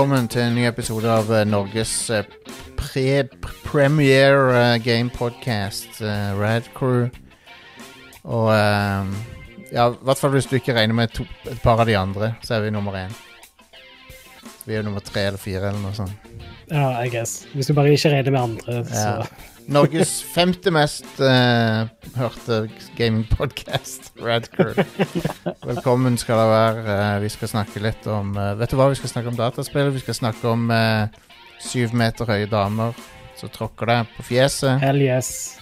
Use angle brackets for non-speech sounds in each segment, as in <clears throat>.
velkommen til en ny episode av eh, Norges eh, pre premiere eh, game podcast, Rad Crew. Og ja, i hvert fall hvis du ikke regner med to, et par av de andre, så er vi nummer én. Vi er nummer tre eller fire eller noe sånt. Ja, I guess. Hvis du bare ikke regner med andre, så Ja. Norges femte mest uh, hørte gamingpodcast, <laughs> Rad Crew. Velkommen skal det være. Uh, vi skal snakke litt om uh, Vet du hva? Vi skal snakke om dataspill. Vi skal snakke om syv meter høye damer som tråkker deg på fjeset. Hell yes.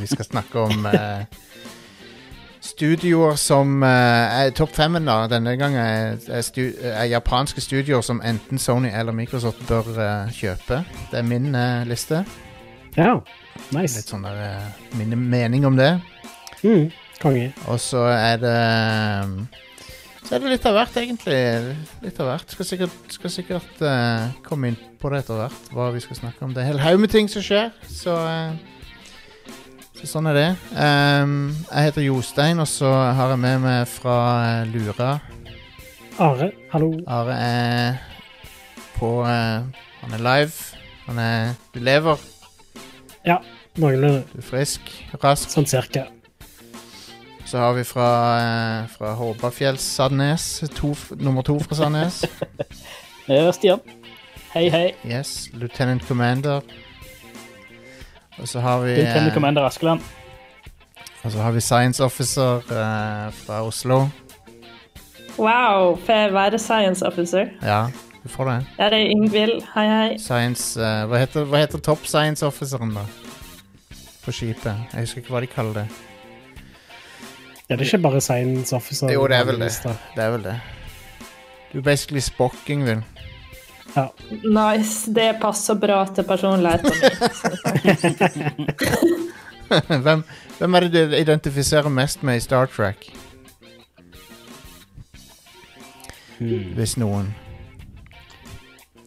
Vi skal snakke om studioer som uh, Topp femmen da, denne gangen er, er, stu, er japanske studioer som enten Sony eller Microsoft bør uh, kjøpe. Det er min uh, liste. Ja, Litt nice. sånn der, min mening om det. Mm, konge. Og så er det Så er det litt av hvert, egentlig. Litt av hvert. Skal sikkert, skal sikkert komme inn på det etter hvert, hva vi skal snakke om. Det er en hel haug med ting som skjer, Så sånn er det. Um, jeg heter Jostein, og så har jeg med meg fra eh, Lura. Are, hallo. Are er på uh, Han er live. Han er Du lever. Ja. Noenlunde Du er frisk. Rask. sånn cirka. Så har vi fra, uh, fra Håbafjells Sandnes. To, nummer to fra Sandnes. <laughs> er Stian. Hei, hei. Yes, Lieutenant Commander. Og så har vi Lieutenant eh, Commander Askeland. Og så har vi Science Officer eh, fra Oslo. Wow, får jeg være science officer? Ja, du får det. Jeg er Ingvild, hei hei. Science eh, Hva heter, hva heter topp science officeren, da? På skipet. Jeg husker ikke hva de kaller det. Ja, det er ikke bare science officer. Jo, det er vel det. Det er vel det. Du er basically Spock, Ingvild. Ja. Nice, det passer bra til personligheten min. <laughs> hvem, hvem er det du identifiserer mest med i Star Trek? Hmm. Hvis noen.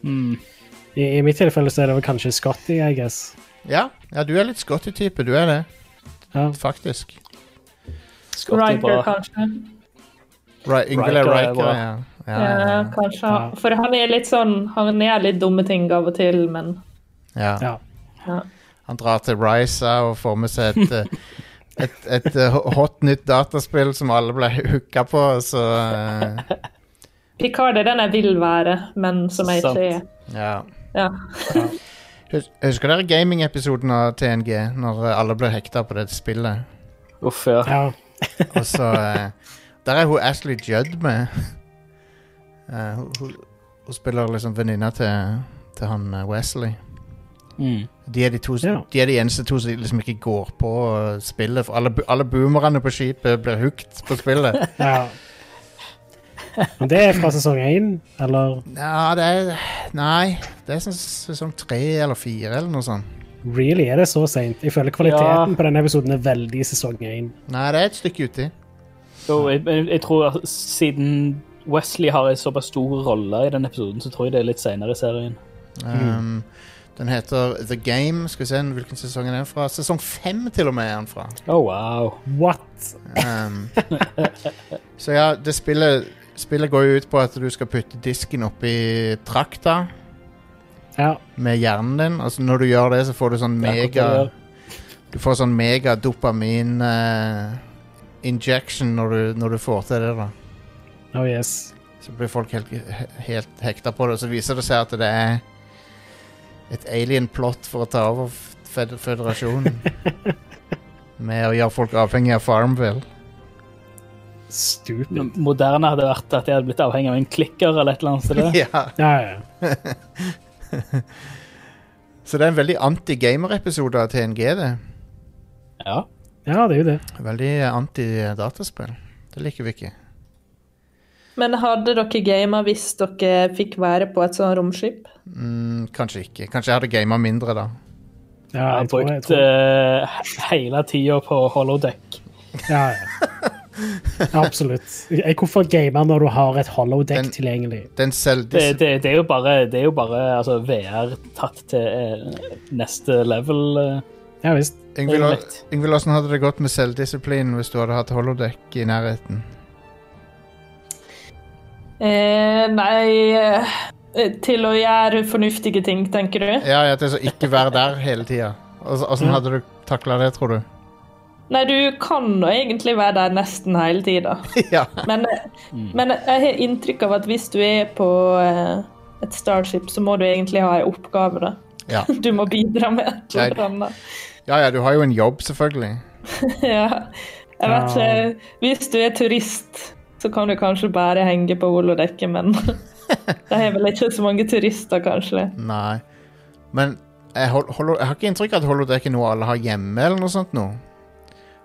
Hmm. I, I mitt tilfelle så er det vel kanskje Scotty, I guess. Ja, ja du er litt Scotty-type. Du er det, Ja. faktisk. Riker, kanskje. Right, Ingvild er Riker er ja. Ja, kanskje. For han er litt sånn Han gjør litt dumme ting av og til, men ja. Han drar til Risa og får med seg et, eh, et, et, eh, hot nytt dataspill som alle ble hooka på, så eh, Picard er den jeg vil være, men som jeg ikke er. Ja. Ja. Husker dere gaming-episoden av TNG, når alle ble hekta på det spillet? Uff, ja. ja. Og så Der er hun Ashley Judd med. Eh, hun, hun, hun spiller liksom venninna til, til han eh, Wesley. Mm. De er de, to, Ja. de er de eneste to som liksom ikke går på eh, spillet. For alle, alle boomerne på skipet blir hooked på spillet. <laughs> ja. Men det er fra sesong én, eller Ja, det er Nei, det er sånn sesong tre eller fire eller noe sånt. really er det så seint? Jeg føler kvaliteten Ja. på denne episoden er veldig sesong én. Nei, det er et stykke uti. Jo, jeg, jeg, jeg tror siden Wesley har en såpass stor rolle i den episoden, så tror jeg det er litt senere i serien. Um, den heter The Game. Skal vi se hvilken sesong er fra? Sesong fem til og med er den fra. Oh, wow. What? Um, <laughs> så ja, det spillet Spillet går jo ut på at du skal putte disken oppi trakta Ja. med hjernen din. Altså Når du gjør det, så får du sånn mega Du får sånn mega dopamin uh, injection når du, når du får til det, da. Oh yes. Så blir folk helt, helt hekta på det, og så viser det seg at det er et alien-plot for å ta over fed føderasjonen. <laughs> Med å gjøre folk avhengig av Farmville. Stupid. Moderne hadde vært at jeg hadde blitt avhengig av en klikker eller et eller annet sted. <laughs> ja. Ja, ja. <laughs> Så det er en veldig anti-gamer-episode av TNG, det. Ja. Ja, det er jo det. Veldig anti-dataspill. Det liker vi ikke. Men hadde dere gama hvis dere fikk være på et sånt romskip? Mm, kanskje ikke. Kanskje jeg hadde gama mindre, da. Ja, Jeg har jeg tror, jeg brukt tror. eh, hele tida på holodeck. Ja, ja. absolutt. Hvorfor game når du har et holodeck Den- tilgjengelig? Den selv... Det, det, det er jo bare, det er jo bare altså, VR tatt til uh, neste level. Uh, Ja visst. Egentlig. Hvordan hadde det gått med selvdisiplin hvis du hadde hatt holodeck i nærheten? Eh, nei eh, Eh, Til å gjøre fornuftige ting, tenker du? Ja, ja, til å ikke være der hele tida. Åssen hadde du takla det, tror du? Nei, du kan nå egentlig være der nesten hele tida. <laughs> ja. Men, men jeg har inntrykk av at hvis du er på eh, et Starship, så må du egentlig ha en oppgave, da. Ja. <laughs> Du må bidra med et eller annet. ja, ja, du har jo en jobb, selvfølgelig. <laughs> Ja. Jeg vet ikke Hvis du er turist, så kan du kanskje bare henge på holodekket, men <laughs> det er vel ikke så mange turister, kanskje. Nei. Men jeg, hold, hold, jeg har ikke inntrykk av at holodeck er noe alle har hjemme, eller noe sånt noe.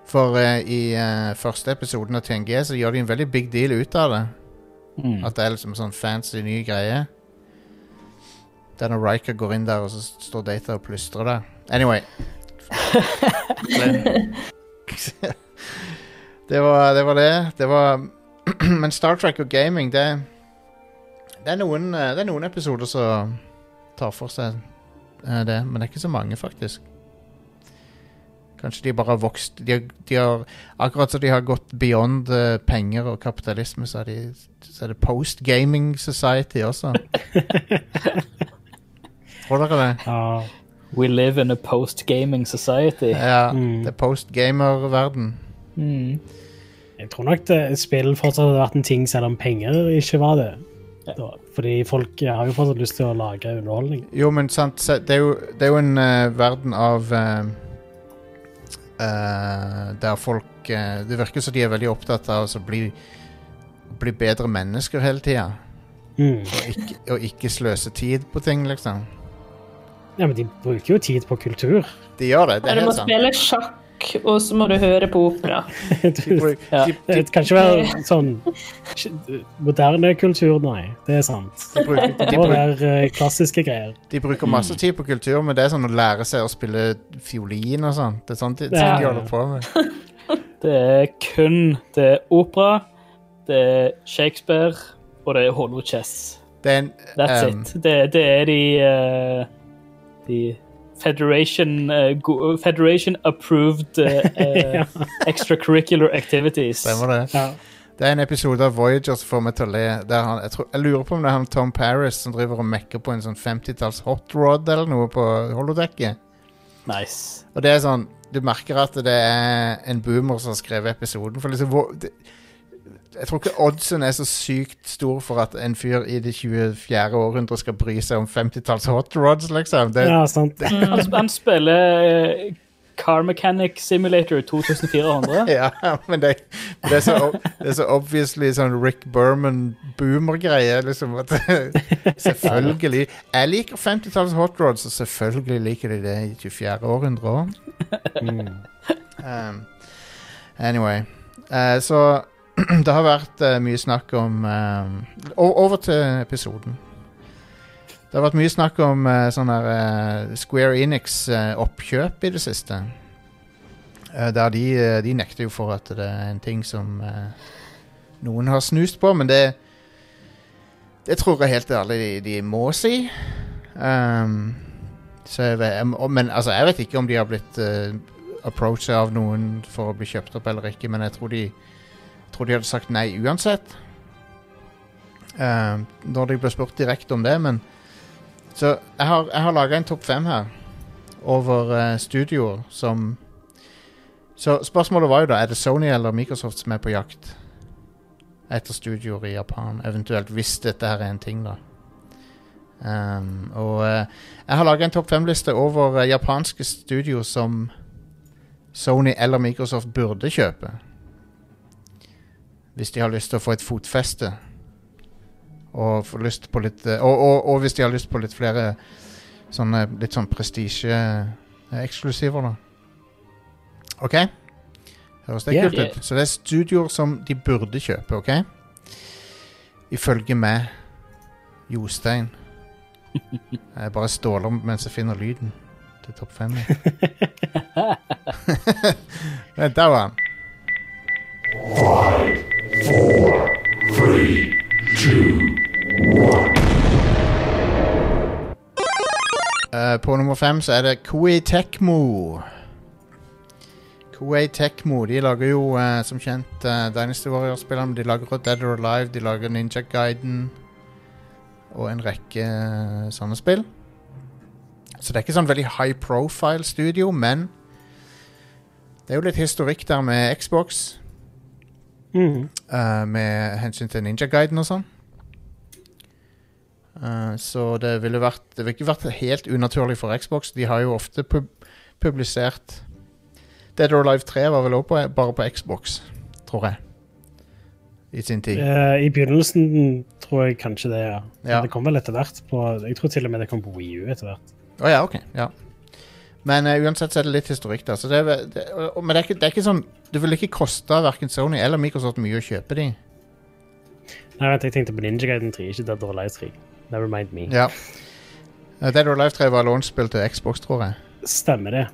For uh, i uh, første episoden av TNG så gjør de en veldig big deal ut av det. Mm. At det er liksom sånn fancy ny greie. Det er når Riker går inn der, og så står Data og plystrer der. Anyway. <laughs> <laughs> det, var, det var det. Det var <clears throat> Men Star Trek og gaming, det Det er noen, eh, det er noen episoder som tar for seg eh, det, men det er ikke så mange, faktisk. Kanskje de bare har vokst de har, de har, Akkurat som de har gått beyond uh, penger og kapitalisme, så er, de, så er det post-gaming society også. <laughs> Tror dere det? Uh, We live in a post-gaming society. Ja, Mm. det er post-gamer-verden. Mm. Jeg tror nok det, spill fortsatt hadde vært en ting selv om penger ikke var det. Da, fordi folk har jo fortsatt lyst til å lage underholdning. Jo, men sant, det er jo, det er jo en uh, verden av uh, uh, Der folk Det virker som de er veldig opptatt av å bli, bli bedre mennesker hele tida. Mm. Og, ikke- og ikke sløse tid på ting, liksom. Ja, men de bruker jo tid på kultur. De gjør det. Det er må helt sant. spille sjakk, og så må du høre på opera. <laughs> <laughs> Ja. de, de, det kan ikke være sånn moderne kultur, nei. Det er sant. de, bruker, Det må være eh, klassiske greier. de bruker masse tid på kultur, men det er sånn å lære seg å spille fiolin og sånn. Det er sånn de, Ja, de holder på med. <laughs> Det er kun det er opera, det er Shakespeare, og det er Hollow Chess. Det er en That's um, it. Det, det er de eh, De Federation go- Federation approved <laughs> uh, extracurricular activities. Stemmer det. Ja. Det er en episode av Voyager som får meg til å le. Der han, jeg, tror, jeg lurer på om det er han Tom Paris som driver og mekker på en sånn 50-talls hotrod eller noe på holodekket. Nice. Og det er sånn Du merker at det er en boomer som har skrevet episoden. For liksom hvor, det, Jeg tror ikke oddsen er så sykt stor for at en fyr i det 24. århundre skal bry seg om 50-talls hot rods, liksom. Det, ja, sant. Han, han spiller eh, Car Mechanic Simulator 2400. <laughs> Ja, men det, det, er så, det er så obviously sånn Rick Berman-boomer-greie. Liksom, at <laughs> selvfølgelig Jeg liker 50-talls hot rods, og selvfølgelig liker de det i 24. århundre òg. Mm. Um, anyway. Uh, så <clears throat> det har vært uh, mye snakk om uh, Over til episoden. Det har vært mye snakk om uh, sånn her Square Enix-oppkjøp i det siste. Der de, de nekter jo for at det er en ting som noen har snust på, men det Det tror jeg helt ærlig de, de må si. Um, jeg vet, jeg men altså, jeg vet ikke om de har blitt uh, approachet av noen for å bli kjøpt opp eller ikke, men jeg tror de, tror de hadde sagt nei uansett. Um, når de ble spurt direkte om det, men Så jeg har, jeg har laga en topp fem her over uh, studioer som Så spørsmålet var jo da Er det Sony eller Microsoft som er på jakt etter studioer i Japan, eventuelt hvis dette her er en ting, da. Um, og uh, jeg har laga en topp fem-liste over eh, japanske studio som Sony eller Microsoft burde kjøpe. Hvis de har lyst til å få et fotfeste. Og, litt, og, og, og hvis de har lyst på litt flere sånne litt sånn prestisje-eksklusiver, da. OK? Høres det Yeah. kult ut? Så det er studioer som de burde kjøpe, OK? Ifølge meg, Jostein. <laughs> Jeg bare ståler mens jeg finner lyden til topp fem. Der var han. Eh, på nummer fem så er det Koei Tekmo. Koei Tekmo de lager jo uh, som kjent uh, Dynasty Warrior-spillene. De lager Dead or Alive, de lager Ninja Guiden. og en rekke eh, sånne spill. Så det er ikke sånn veldig high profile studio, men det er jo litt historikk der med Xbox, Mhm. Uh, med hensyn til Ninja Guiden og sånn. Uh, så det ville vært Det ville ikke vært helt unaturlig for Xbox. De har jo ofte pub publisert Dead or Alive 3 var vel også bare på Xbox, tror jeg. I sin tid. Uh, I begynnelsen tror jeg kanskje det, ja. Ja. Det kom vel etter hvert på Jeg tror til og med det kom på Wii U etter hvert. Å ja, ok. Ja. Men uh, uansett så er det litt historikk der. Så det, det, og, men det er, ikke, det er ikke sånn Det vil ikke koste verken Sony eller Microsoft mye å kjøpe de. Nei, vent, jeg tenkte på Ninja Gaiden 3, ikke Dead or Alive 3. Never mind me. Ja. Eh, Dead or Alive 3 var launchspill til Xbox, tror jeg. Stemmer det.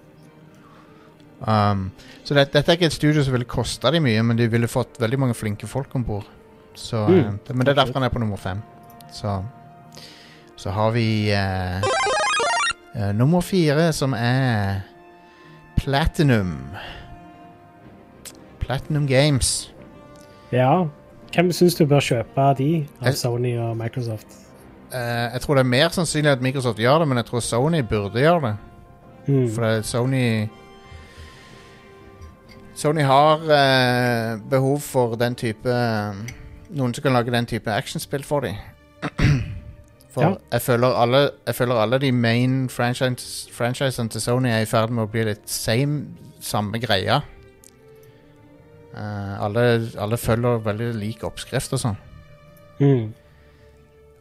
Um, så det, dette er ikke et studio som ville kosta de mye, men de ville fått veldig mange flinke folk om bord. Mm, eh, men det er derfor han er på nummer fem. Så, så har vi eh, eh, nummer fire, som er Platinum. Platinum Games. Ja. Hvem syns du bør kjøpe de av Sony og Microsoft? Uh, jeg tror det er mer sannsynlig at Microsoft gjør det, men jeg tror Sony burde gjøre det. Mm. For Sony Sony har uh, behov for den type Noen som kan lage den type actionspill for dem. <clears throat> For Ja. jeg, føler alle, jeg føler alle de main franchise, franchisene til Sony er i ferd med å bli litt same, samme greia. Uh, alle, alle følger veldig lik oppskrift og sånn. Mm.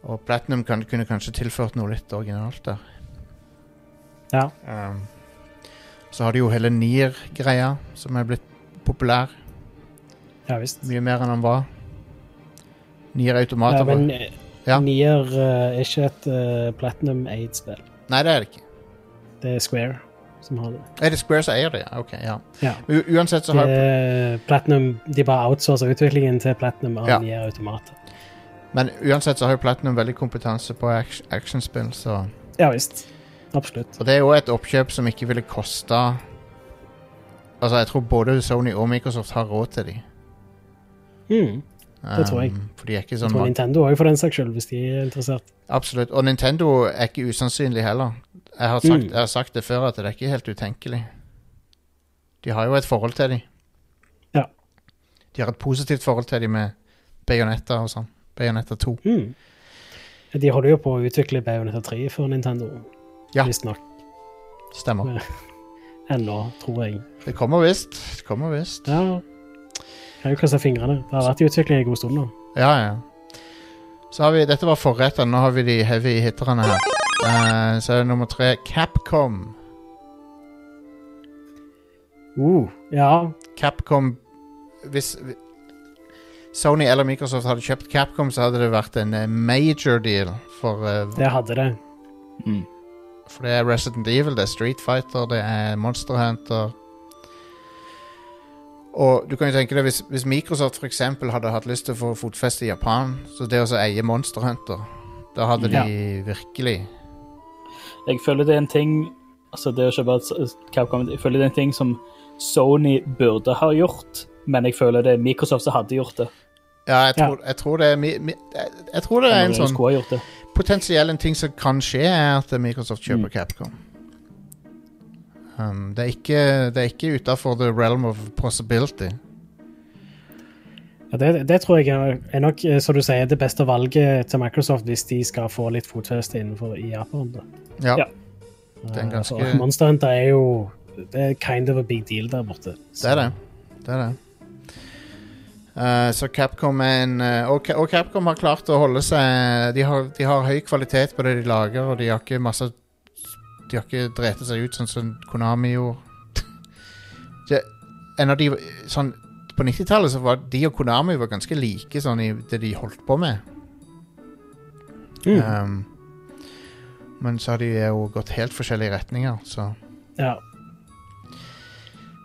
Og Platinum kan, kunne kanskje tilført noe litt originalt der. Ja. Um, så har de jo hele Nier-greia, som er blitt populær. ja visst. Mye mer enn han var. Nier Automata. Ja, men Ja. Nier eh, er ikke et uh, Platinum Aid-spill. Nei, det er det ikke. Det er Square som har det. Er det Square som eier det? Ja, Ok, ja. Ja. U uansett så har er Platinum, de bare outsourcer utviklingen til Platinum av Ja. Nier Automata. Men uansett så har jo Platinum veldig kompetanse på action, actionspill, så Ja visst. Absolutt. Og det er jo et oppkjøp som ikke ville kosta Altså, jeg tror både Sony og Microsoft har råd til de. Mm. Det tror jeg. Um, for Jeg sånn tror Nintendo òg, for den saks skyld, hvis de er interessert. Absolutt. Og Nintendo er ikke usannsynlig heller. Jeg har, sagt, Mm. jeg har sagt det før at det er ikke helt utenkelig. De har jo et forhold til dem. Ja. De har et positivt forhold til dem med Bayonetta og sånn. Bayonetta 2. Mm. De holder jo på å utvikle Bayonetta 3 for Nintendo. Ja. Visstnok. Stemmer. <laughs> Ennå, tror jeg. Det kommer visst. Det kommer visst. Ja. Kan jo krysse fingrene. Det har vært i utvikling en god stund nå. Ja, ja. Så har vi, Dette var forretten. Nå har vi de heavy hitterne her. Uh, så er det nummer tre Capcom. Uh, ja. Capcom Hvis Sony eller Microsoft hadde kjøpt Capcom, så hadde det vært en eh, major deal. For, uh, Det hadde det. Mm. for det er Resident Evil, det er Street Fighter, det er Monster Hunter. Og du kan jo tenke deg hvis, hvis Microsoft for eksempel hadde hatt lyst til å få fotfeste i Japan, så det å eie Monster Hunter, da hadde de Ja. virkelig Jeg føler det er en ting Altså, det er ikke bare Capcom Jeg føler det er en ting som Sony burde ha gjort, men jeg føler det er Microsoft som hadde gjort det. Ja, jeg Ja. tror, jeg tror det er mi, mi, jeg, jeg tror det er en sånn potensiell en ting som kan skje, er at Microsoft kjøper Mm. Capcom. Um, det er ikke, det er ikke utafor the realm of possibility. Ja, det, det tror jeg er er nok, eh, som du sier, det beste valget til Microsoft hvis de skal få litt fotfeste innenfor i Japan. Da. Ja, Ja. Det er en Eh, ganske- Uh, Monster Hunter er jo det er kind of a big deal der borte. det er det. Det er det. Uh, så Capcom er en uh, og, og Capcom har klart å holde seg de har, de har høy kvalitet på det de lager, og de har ikke masse De har ikke drept seg ut sånn som Konami gjorde. <laughs> det, en av de sånn, På 90-tallet så var de og Konami var ganske like sånn i det de holdt på med. Mm. Um, men så har de jo gått helt forskjellige retninger, så Ja.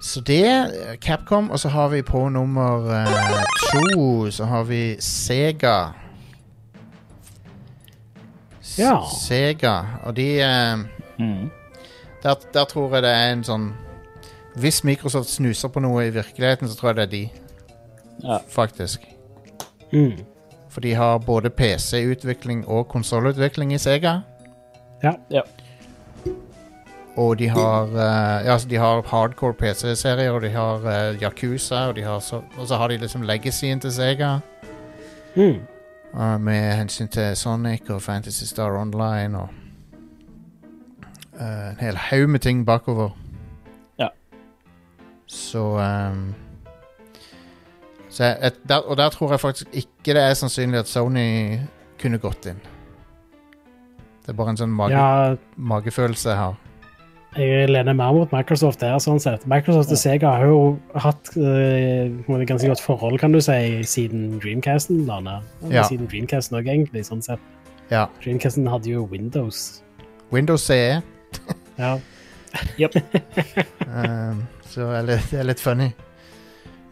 Så det er Capcom, og så har vi på nummer eh, to Så har vi Sega. Ja. Sega. Og de eh, Mm. der, der tror jeg det er en sånn Hvis Microsoft snuser på noe i virkeligheten, så tror jeg det er de, Ja. faktisk. Mm. For de har både PC-utvikling og konsollutvikling i Sega. Ja. Ja. Og de har uh, Ja, altså de har hardcore PC-serier, og de har uh, Yakuza, og, de har så, og så har de liksom legacyen til Sega. Mm. Uh, med hensyn til Sonic og Fantasy Star Online og eh, en hel haug med ting bakover. Ja. Så um, så jeg, et, der, Og der tror jeg faktisk ikke det er sannsynlig at Sony kunne gått inn. Det er bare en sånn mage, ja, magefølelse jeg har. jeg lener mer mot Microsoft der, sånn sett. Microsoft og Sega har jo hatt eh, på ganske godt forhold, kan du si, siden Dreamcasten Da, Ja. Siden Dreamcasten òg, egentlig. sånn sett. Ja. Dreamcasten hadde jo Windows. Windows CE, <laughs> Ja. ehm, så er litt, det er litt funny.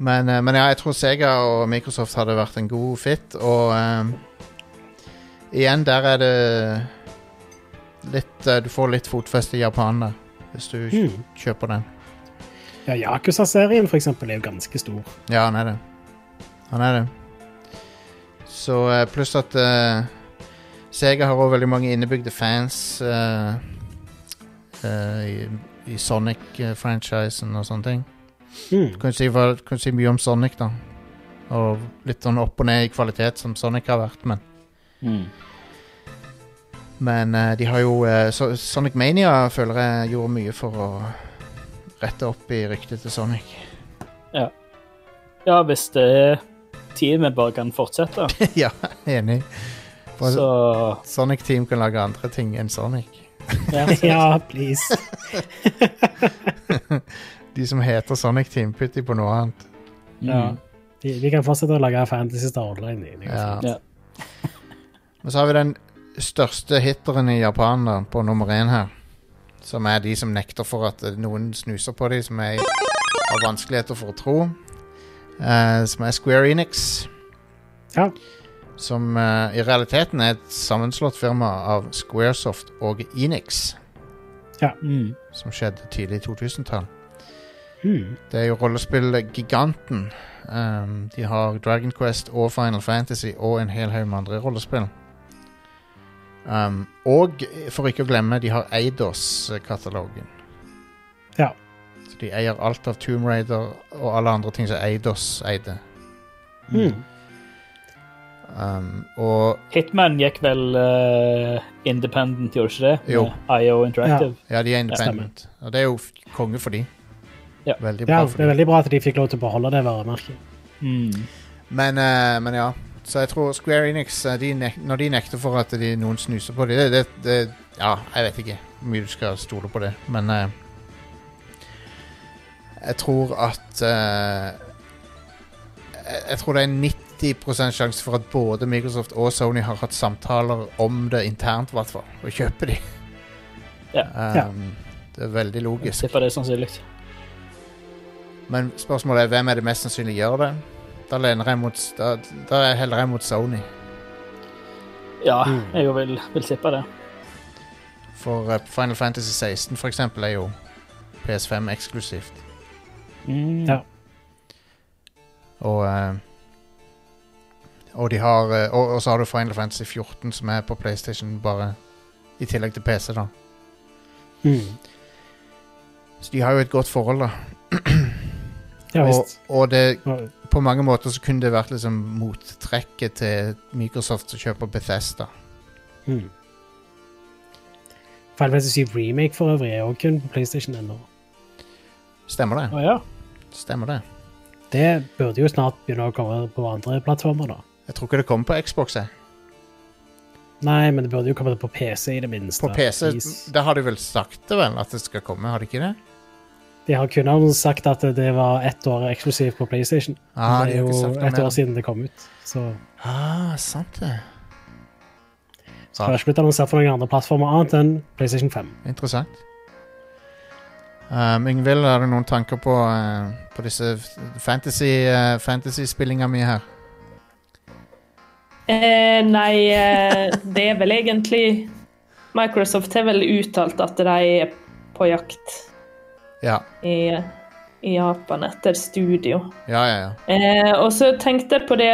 Men, uh, men ja, jeg tror Sega og Microsoft hadde vært en god fit, og um, igjen, der er det litt uh, Du får litt fotfeste i Japan da, hvis du Mm. kjøper den. ja Yakuza-serien, for eksempel, er jo ganske stor. Ja, han er det. Han er det. Så eh, pluss at uh, Sega har også veldig mange innebygde fans eh, i, i Sonic-franchisen og sånne ting. Mm. Kan si, kan si mye om Sonic, da. Og litt sånn opp og ned i kvalitet som Sonic har vært, men Mm. Men eh, de har jo eh, så, Sonic Mania føler jeg gjorde mye for å rette opp i ryktet til Sonic. Ja, hvis det teamet bare kan fortsette, <laughs> ja, enig. For så Sonic Team kan lage andre ting enn Sonic. Ja, <laughs> ja, please. <laughs> De som heter Sonic Team, putt de på noe annet. Ja. Mm. De, de kan fortsette å lage Fantasy Star Online. Ja. <laughs> Men så har vi den største hitteren i Japan da, på nummer én her. Som er de som nekter for at noen snuser på dem, som er har vanskeligheter for å tro. Uh, som er Square Enix. Ja. Som uh, i realiteten er et sammenslått firma av Squaresoft og Enix. Mm. Som skjedde tidlig i 2000-tall. Mm. Det er jo rollespillgiganten. Um, de har Dragon Quest og Final Fantasy og en hel haug med andre rollespill. Um, og for ikke å glemme, de har Eidos-katalogen. Ja. Så de eier alt av Tomb Raider og alle andre ting som Eidos eide. Mm. Um, og Hitman gikk vel uh, independent, gjorde ikke det? Jo. IO Interactive. ja, de er independent. og det er jo konge for de. Ja. Veldig bra ja, for det er veldig bra at de fikk lov til å beholde det varemerket. Mm. Men, uh, men ja. Så jeg tror Square Enix, eh, de nek når de nekter for at de, noen snuser på dem det, det, det, Ja, jeg vet ikke hvor mye du skal stole på det, men uh, Jeg tror at jeg, jeg tror det er 90 sjanse for at både Microsoft og Sony har hatt samtaler om det internt, i hvert fall. Og kjøpe de. Ja. Ja. Um, det er veldig logisk. Jeg tipper det er sannsynlig. Men spørsmålet er hvem er det mest sannsynlig gjør det? Da, lener jeg mot, da, da heller jeg mot Sony. Ja, Mm. jeg vil, vil tippe det. For eh, Final Fantasy 16 for eksempel er jo PS5 eksklusivt. Mm. Ja. Og eh, Og de har eh, og, og så har du Final Fantasy 14 som er på PlayStation bare i tillegg til PC, da. Mm. Så de har jo et godt forhold, da. Ja og, og det på mange måter så kunne det vært liksom mottrekket til Microsoft som kjøper Bethesda. Mm. Final Fantasy Remake for øvrig er også kun på PlayStation ennå. Stemmer det? Å ja. Stemmer det. Det burde jo snart begynne å komme på andre plattformer, da. Jeg tror ikke det kommer på Xbox. Jeg. Nei, men det burde jo komme på PC i det minste. På PC Please. Der har de vel sagt det vel, at det skal komme, har de ikke det? De har kun sagt at det var ett år eksklusivt på PlayStation. Ah, det er jo sagt noe et mer. år siden det kom ut. Så Ah, sant det. det har ikke blitt annonsert for noen andre plattformer annet enn PlayStation 5. Interessant. Um, Yngvild, har du noen tanker på, uh, på disse fantasy, uh, fantasy-spillinga mi her? Eh, nei, eh, det er vel egentlig Microsoft har vel uttalt at de er på jakt Ja. i i Japan etter studio. Ja, ja, ja. Eh, og så tenkte jeg på det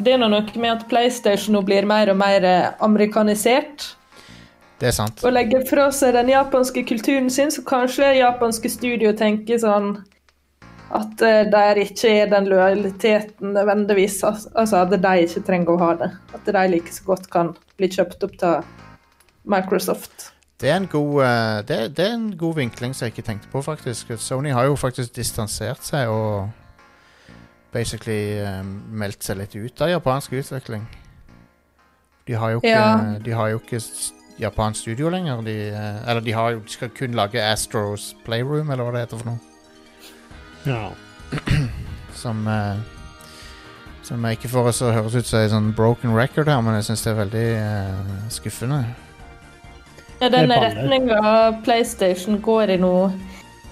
Det er noe med at PlayStation nå blir mer og mer eh, amerikanisert. Det er sant. Og legger fra seg den japanske kulturen sin, så kanskje japanske studio tenker sånn at eh, der ikke er den lojaliteten nødvendigvis. Altså at de ikke trenger å ha det. At de like så godt kan bli kjøpt opp av Microsoft. Det er, en god, eh, det, det er en god vinkling som jeg ikke tenkte på, faktisk. Sony har jo faktisk distansert seg og basically eh, meldt seg litt ut av japansk utvikling. De har jo ikke, Ja. de har jo ikke japansk studio lenger. De, eller de, har de skal kun lage Astros Playroom, eller hva det heter for noe. Ja. <clears throat> Som uh, Som jeg ikke får oss å høres ut som en sånn broken record her, men jeg syns det er veldig uh, skuffende. Ja, den Det er retninga PlayStation går i nå,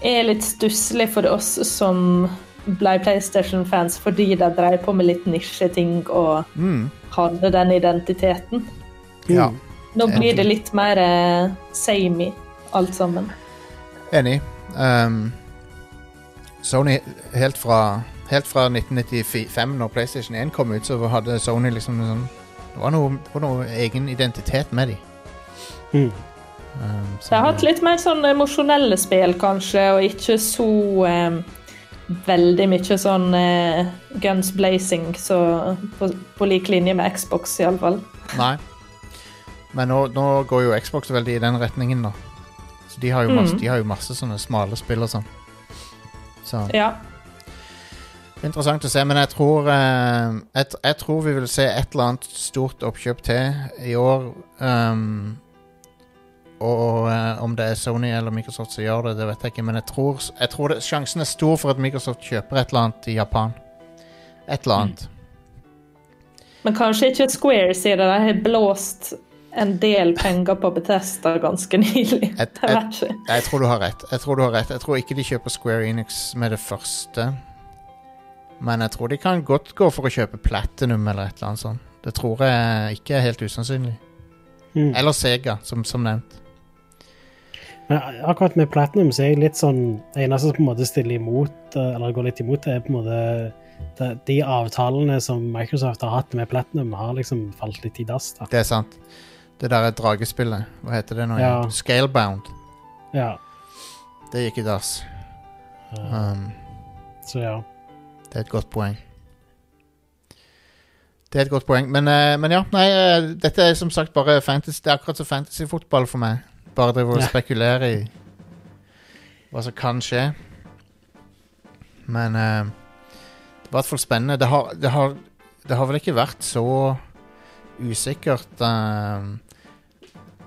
er litt stusslig for oss som ble PlayStation-fans fordi de drev på med litt nisjeting og Mm. hadde den identiteten. Ja. Nå blir det litt mer uh, samey, alt sammen. Enig. Um, Sony helt fra, helt fra 1995, når PlayStation 1 kom ut, så hadde Sony liksom sånn Det var noe, var noe egen identitet med dem. Mm. Um, Så jeg har hatt litt mer sånn emosjonelle spill, kanskje, og ikke så um, veldig mye sånn uh, guns blazing, så på, på lik linje med Xbox, iallfall. Nei. Men nå, nå går jo Xbox veldig i den retningen, da. Så de har jo masse, Mm. de har jo masse sånne smale spill og sånn. Så Ja. Interessant å se, men jeg tror eh, jeg, jeg tror vi vil se et eller annet stort oppkjøp til i år. Um, og eh, om det er Sony eller Microsoft som gjør det, det vet jeg ikke. Men jeg tror, jeg tror det, sjansen er stor for at Microsoft kjøper et eller annet i Japan. Et eller annet. Men kanskje ikke Square, siden de har blåst en del penger på Bethesda ganske nylig. Jeg, Jeg. Jeg tror du har rett. Jeg tror du har rett. Jeg tror ikke de kjøper Square Enix med det første. Men jeg tror de kan godt gå for å kjøpe Platinum eller et eller annet sånt. Det tror jeg ikke er helt usannsynlig. Mm. Eller Sega, som, som nevnt. Men akkurat med Platinum så er jeg litt sånn Det eneste som på en måte stiller imot, eh, eller går litt imot, det er på en måte de, De avtalene som Microsoft har hatt med Platinum, har liksom falt litt i dass. da. Det er sant. Det der er dragespillet. Hva heter det nå? Ja. igjen? Scalebound. Ja. Det gikk i dass. Um, Så ja. det er et godt poeng. Det er et godt poeng. Men, eh, men ja, nei, eh, dette er som sagt bare fantasy. Det er akkurat som fantasyfotball for meg. Bare driver og Ja. spekulere i hva som kan skje. Men eh, det er i hvert fall spennende. Det har, det har, det har vel ikke vært så usikkert eh,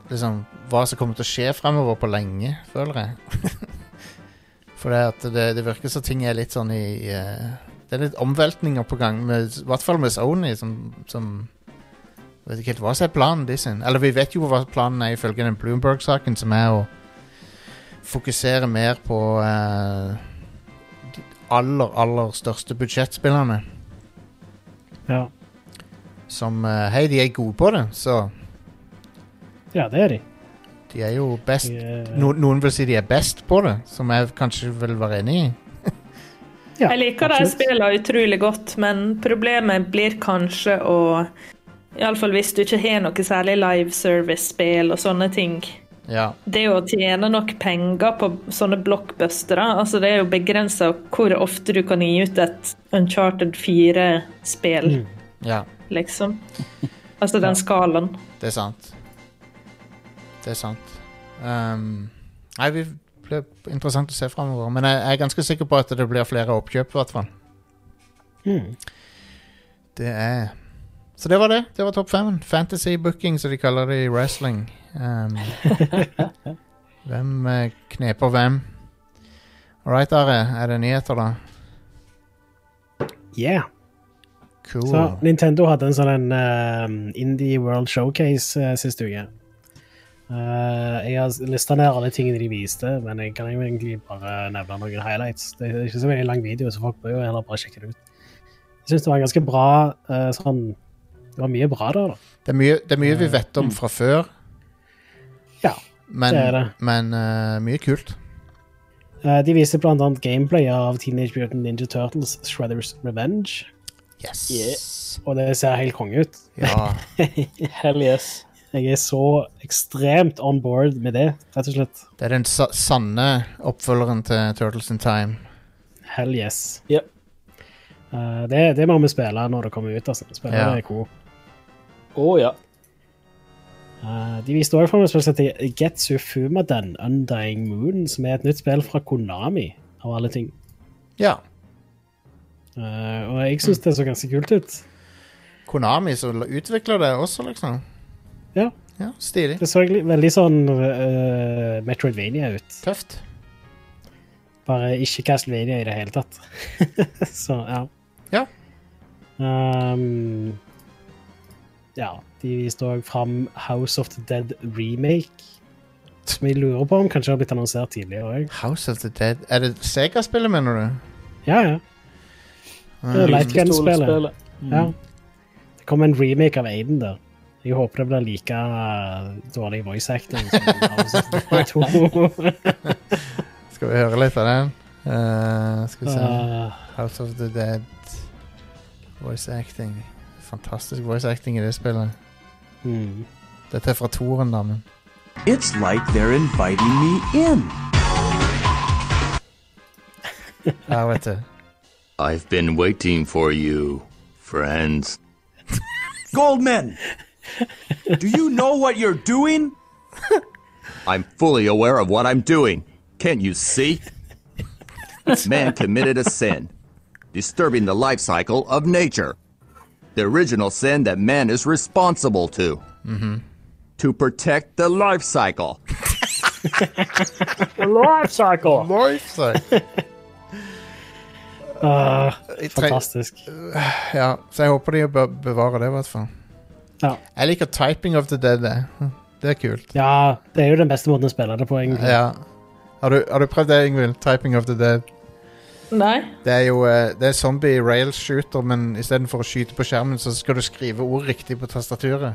Liksom hva som kommer til å skje fremover på lenge, føler jeg. <laughs> For det, det, det virker som ting er litt sånn i eh, Det er litt omveltninger på gang, med, i hvert fall med Sony, som, som vet ikke helt hva som er planen de sin. Eller vi vet jo hva planen er ifølge den Bloomberg-saken, som er å fokusere mer på eh, de aller, aller største budsjettspillerne. ja. Som eh, Hei, de er gode på det, så Ja, det er de. de er jo best de er- no, Noen vil si de er best på det, som jeg kanskje vil være enig i. <laughs> ja, Jeg liker de spillene utrolig godt, men problemet blir kanskje å Iallfall hvis du ikke har noe særlig live service-spill og sånne ting. Ja, Det å tjene nok penger på sånne blockbustere altså Det er jo begrensa hvor ofte du kan gi ut et Uncharted 4-spill, Mm. ja, liksom. Altså den skalaen. det er sant. Det er sant. Um, nei, vi blir interessant å se fremover. Men jeg, jeg er ganske sikker på at det blir flere oppkjøp, i hvert fall. Mm. Det er Så det var det. Det var topp fem. Fantasy booking, som de kaller det i wrestling. Um, <laughs> hvem eh, kneper hvem? All right, Are. Er det nyheter, da? Yeah. Cool. Så Nintendo hadde en sånn eh, Indie World Showcase uh, sist uke. Eh, jeg har lista ned alle tingene de viste, men jeg kan jo egentlig bare nevne noen highlights. Det er ikke så veldig lang video, så folk bør jo heller bare sjekke det ut. Jeg syns det var ganske bra uh, sånn Det var mye bra der, da. Det er mye, det er mye vi vet om fra før, Ja. men, det er det. men uh, mye kult. Eh, de viste blant annet gameplay av Teenage Mutant Ninja Turtles Shredders Revenge. Yes. Yeah. Og det ser helt konge ut. Ja. <laughs> Hell yes. Jeg er så ekstremt on board med det, rett og slett. Det er den sa sanne oppfølgeren til Turtles in Time. Hell yes. Yep. Uh, det, det må vi spille når det kommer ut. altså. Spille Ja. det cool. Å ja. Uh, de viste òg fram et spill som heter Getsu Fumaden Undying Moon, som er et nytt spill fra Konami, av alle ting. Ja. Uh, og jeg syns det så ganske kult ut. Konami som utvikler det også, liksom. Ja. Ja, Stilig. Det så veldig sånn uh, Metroidvania ut. Tøft. Bare ikke Castlevania i det hele tatt. <laughs> så ja. Ja. Um, ja, de viste òg fram House of the Dead remake. Som jeg lurer på om kanskje har blitt annonsert tidligere òg. House of the Dead Er det Sega-spillet, mener du? Ja, ja. Det er Mm. light gun-spillet. Mm. ja. Det kom en remake av Aiden der. Jeg håper det blir like uh, dårlig voice acting som House of the Dead 2. Skal vi høre litt av den? Uh, skal vi se. Uh, House of the Dead. Voice acting. Fantastisk voice acting i det spillet. mm. Dette er fra toren, da, men It's like they're inviting me in. Ja, vet du. I've been waiting for you, friends. Goldman! Do you know what you're doing? I'm fully aware of what I'm doing. Can't you see? <laughs> Man committed a sin, disturbing the life cycle of nature. The original sin that man is responsible to. To protect the life cycle. The life cycle! Life, cycle. uh, Jeg tre- fantastisk. <sighs> Ja, så jeg håper de bevarer det, i hvert fall. Ja. Jeg liker Typing of the Dead. det. Det er kult. ja, det er jo den beste måten å spille det på, egentlig. Ja. Har du, har du prøvd det, Ingvild? Typing of the Dead. Nei. Det er jo eh, det er zombie rail shooter, men istedenfor å skyte på skjermen, så skal du skrive ord riktig på tastaturet.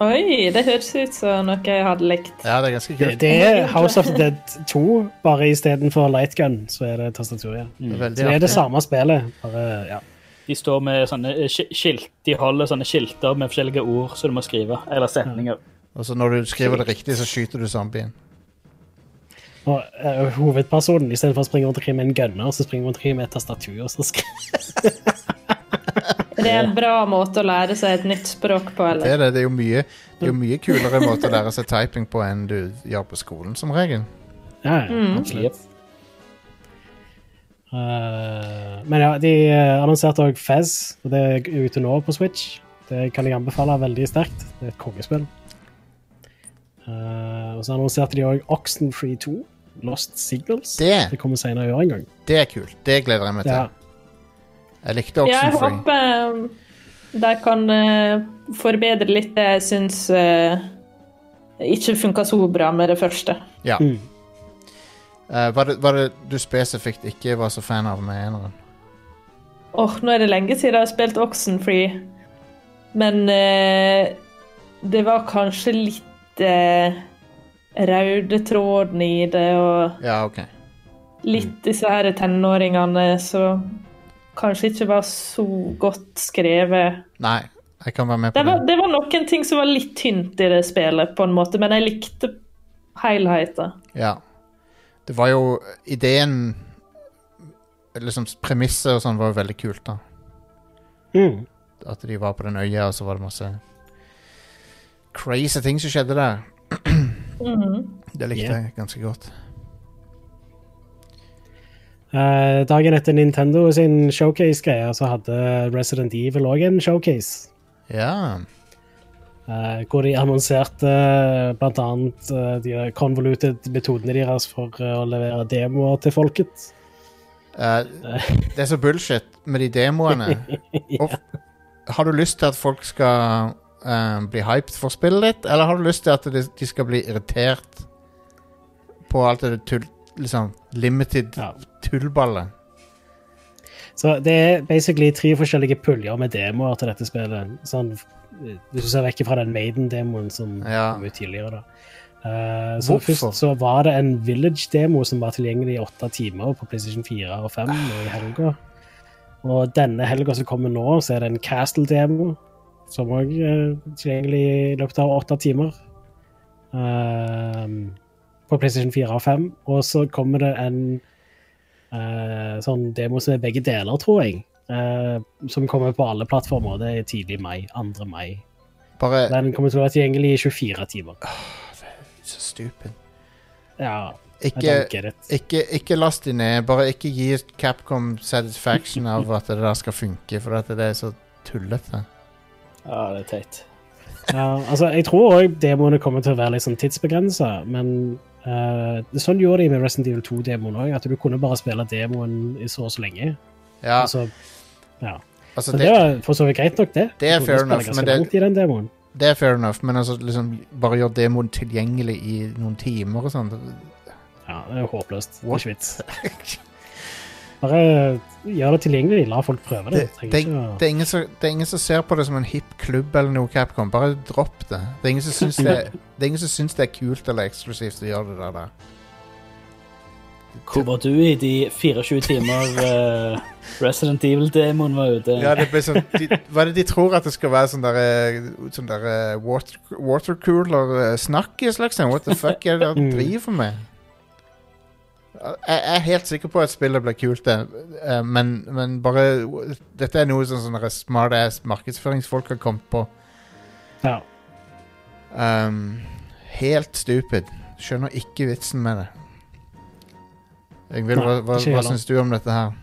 Oi, det høres ut som noe jeg hadde likt. Ja, det er ganske kult. det er House of the Dead 2, bare istedenfor lightgun, så er det tastaturet. Det er Så det er det samme spillet, bare ja. De står med sånne eh, skilt De holder sånne skilter med forskjellige ord som du må skrive. Eller setninger. Og så når du skriver det riktig, så skyter du zombien. Og uh, hovedpersonen, istedenfor å springe rundt omkring med en gunner, så springer rundt omkring med et tastatur. og så skriver Det er en bra måte å lære seg et nytt språk på, Det er det. Det er jo mye, det er jo mye kulere måte å lære seg typing på enn du gjør på skolen, som regel. Ja, ja, Mm. absolutt. Eh, men ja, de eh, annonserte òg Fez, og det er ute nå på Switch. Det kan jeg anbefale veldig sterkt. Det er et kongespill. Uh, og så annonserte de òg Oxenfree 2, Lost Signals. Det- det kommer senere i år en gang. Det er kult. Det gleder jeg meg til. Ja. Jeg likte Oxenfree Jeg håper de kan forbedre litt det jeg syns ikke funka så bra med det første. Ja. Mm. Eh, var, det, var det du spesifikt ikke var så fan av med eneren? Åh, nå er det lenge siden jeg har spilt Oxenfree, men uh, det var kanskje litt uh, røde tråden i det, og Ja, OK. litt disse her tenåringene som kanskje ikke var så godt skrevet. Nei, jeg kan være med på Det var, det. det var noen ting som var litt tynt i det spillet, på en måte, men jeg likte helheten. Ja. Det var jo Ideen Liksom Premisset og sånn var jo veldig kult, da. Mm. At de var på den øya, og så var det masse crazy ting som skjedde der. <clears throat> Det likte Yeah. jeg ganske godt. Uh, dagen etter Nintendo sin showcase-greie, så hadde Resident Evil òg en showcase. Ja. Eh, hvor de annonserte blant annet eh, de convoluted metodene deres for eh, å levere demoer til folket. Uh, det er så bullshit med de demoene. <laughs> Og, har du lyst til at folk skal uh, bli hyped for spillet ditt, eller har du lyst til at de, skal bli irritert på alt det tull... Liksom limited Ja. tullballet? Så det er basically tre forskjellige puljer med demoer til dette spillet. Sånn, eh, hvis du ser vekk fra den Maiden-demoen som Ja. kom ut tidligere, da. Uh, så Hvorfor? først så var det en Village-demo som var tilgjengelig i åtte timer på PlayStation 4 og 5 nå i helga. Og denne helga som kommer nå, så er det en Castle-demo som òg er tilgjengelig i løpet av åtte timer. Uh, på PlayStation 4 og 5. Og så kommer det en uh, sånn demo som er begge deler, tror jeg. Eh, som kommer på alle plattformer. Det er tidlig mai. 2. mai. Bare Den kommer til å være tilgjengelig i 24 timer. Så stupid. Ja, Ikke, ikke, ikke last de ned. Bare ikke gi Capcom satisfaction <laughs> av at det der skal funke, for at det er så tullete. Ja, det er teit. Ja, altså, jeg tror òg demoene kommer til å være litt sånn tidsbegrensa, men uh, sånn gjorde de med Resident Evil 2-demoen òg, at du kunne bare spille demoen i så og så lenge. Ja, Altså, ja. altså det, det var for så vidt greit nok, det. Det er fair enough, men det- det er fair enough, men altså liksom bare gjør demoen tilgjengelig i noen timer og sånn. Ja, det er jo håpløst. Det er What? ikke vits. <laughs> Bare gjør det tilgjengelig. La folk prøve det. Det, det, det, er ingen som, det er ingen som ser på det som en hip klubb eller noe Capcom. Bare dropp det. Det ingen som syns det, <laughs> det, er ingen som syns det er kult eller eksklusivt å gjøre det der. der. Hvor var du i de 24 timer uh, Resident Evil-demoen var ute? Ja, det ble sånn de, Hva er det de tror at det skal være sånn der, eh, sånn der eh, water, watercooler-snakkis, liksom? What the fuck er det dere driver med? Jeg er helt sikker på at spillet blir kult, det. men, men bare Dette er noe sånn sånne smartass markedsføringsfolk har kommet på. Ja. Um, helt stupid. Skjønner ikke vitsen med det. Yngvild, hva, hva, hva syns du om dette her?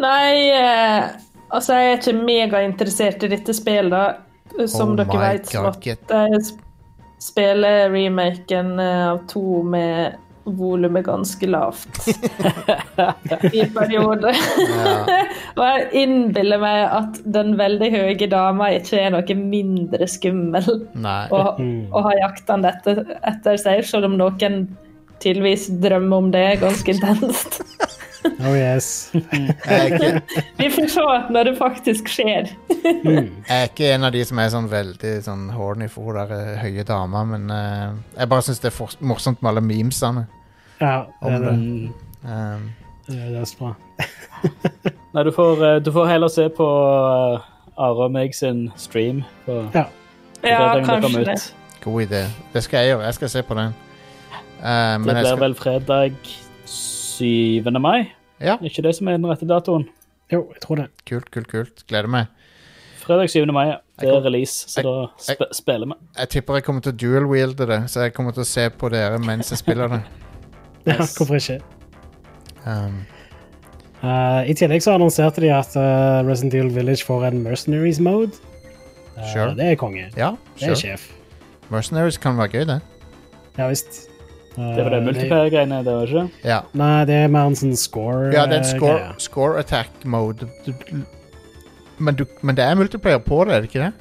Nei, eh, altså jeg er ikke megainteressert i dette spillet. da. Som Oh dere vet, måtte spille remaken eh, av to med volumet ganske lavt <laughs> i perioder. Ja. <laughs> Og jeg innbiller meg at den veldig høye dama ikke er noe mindre skummel Nei. å, å ha jaktene dette etter seg, selv om noen tydeligvis drømmer om det ganske <laughs> intenst. Oh yes. <laughs> Ikke, Vi får se når det faktisk skjer. <laughs> jeg er ikke en av de som er sånn veldig sånn horny for hun der eh, høye dama, men uh, jeg bare syns det er for, morsomt med alle memesene. Ja, det er det. Mm. Um, Det er dødsbra. Nei, du får, eh, du får heller se på uh, Are og meg sin stream på Ja. Ja, kanskje det. god idé. Det skal jeg gjøre. Jeg skal se på den. Men Det blir skal vel fredag 7. mai? Ja. Er ikke det som er den rette datoen? Jo, jeg tror det. Kult, kult, kult. Gleder meg. Fredag 7. mai, ja. Det er release, så jeg- da sp spiller vi. Jeg tipper jeg kommer til å dual-wielde det, så jeg kommer til å se på dere mens jeg spiller det. <laughs> Ja, hvorfor ikke? Um, Uh, I tillegg så annonserte de at uh, Resident Evil Village får en Mercenaries mode. Uh, Sure. Det er konge. ja, Det er sure. sjef. Mercenaries kan være gøy, det. Ja visst. Det var det multiplayer-greiene, det var ikke? Ja, Nei, det er mer en sånn score ja det er en eh, score, greie. score attack mode. Du, du, men, du, men det er multiplayer på det, er det ikke det?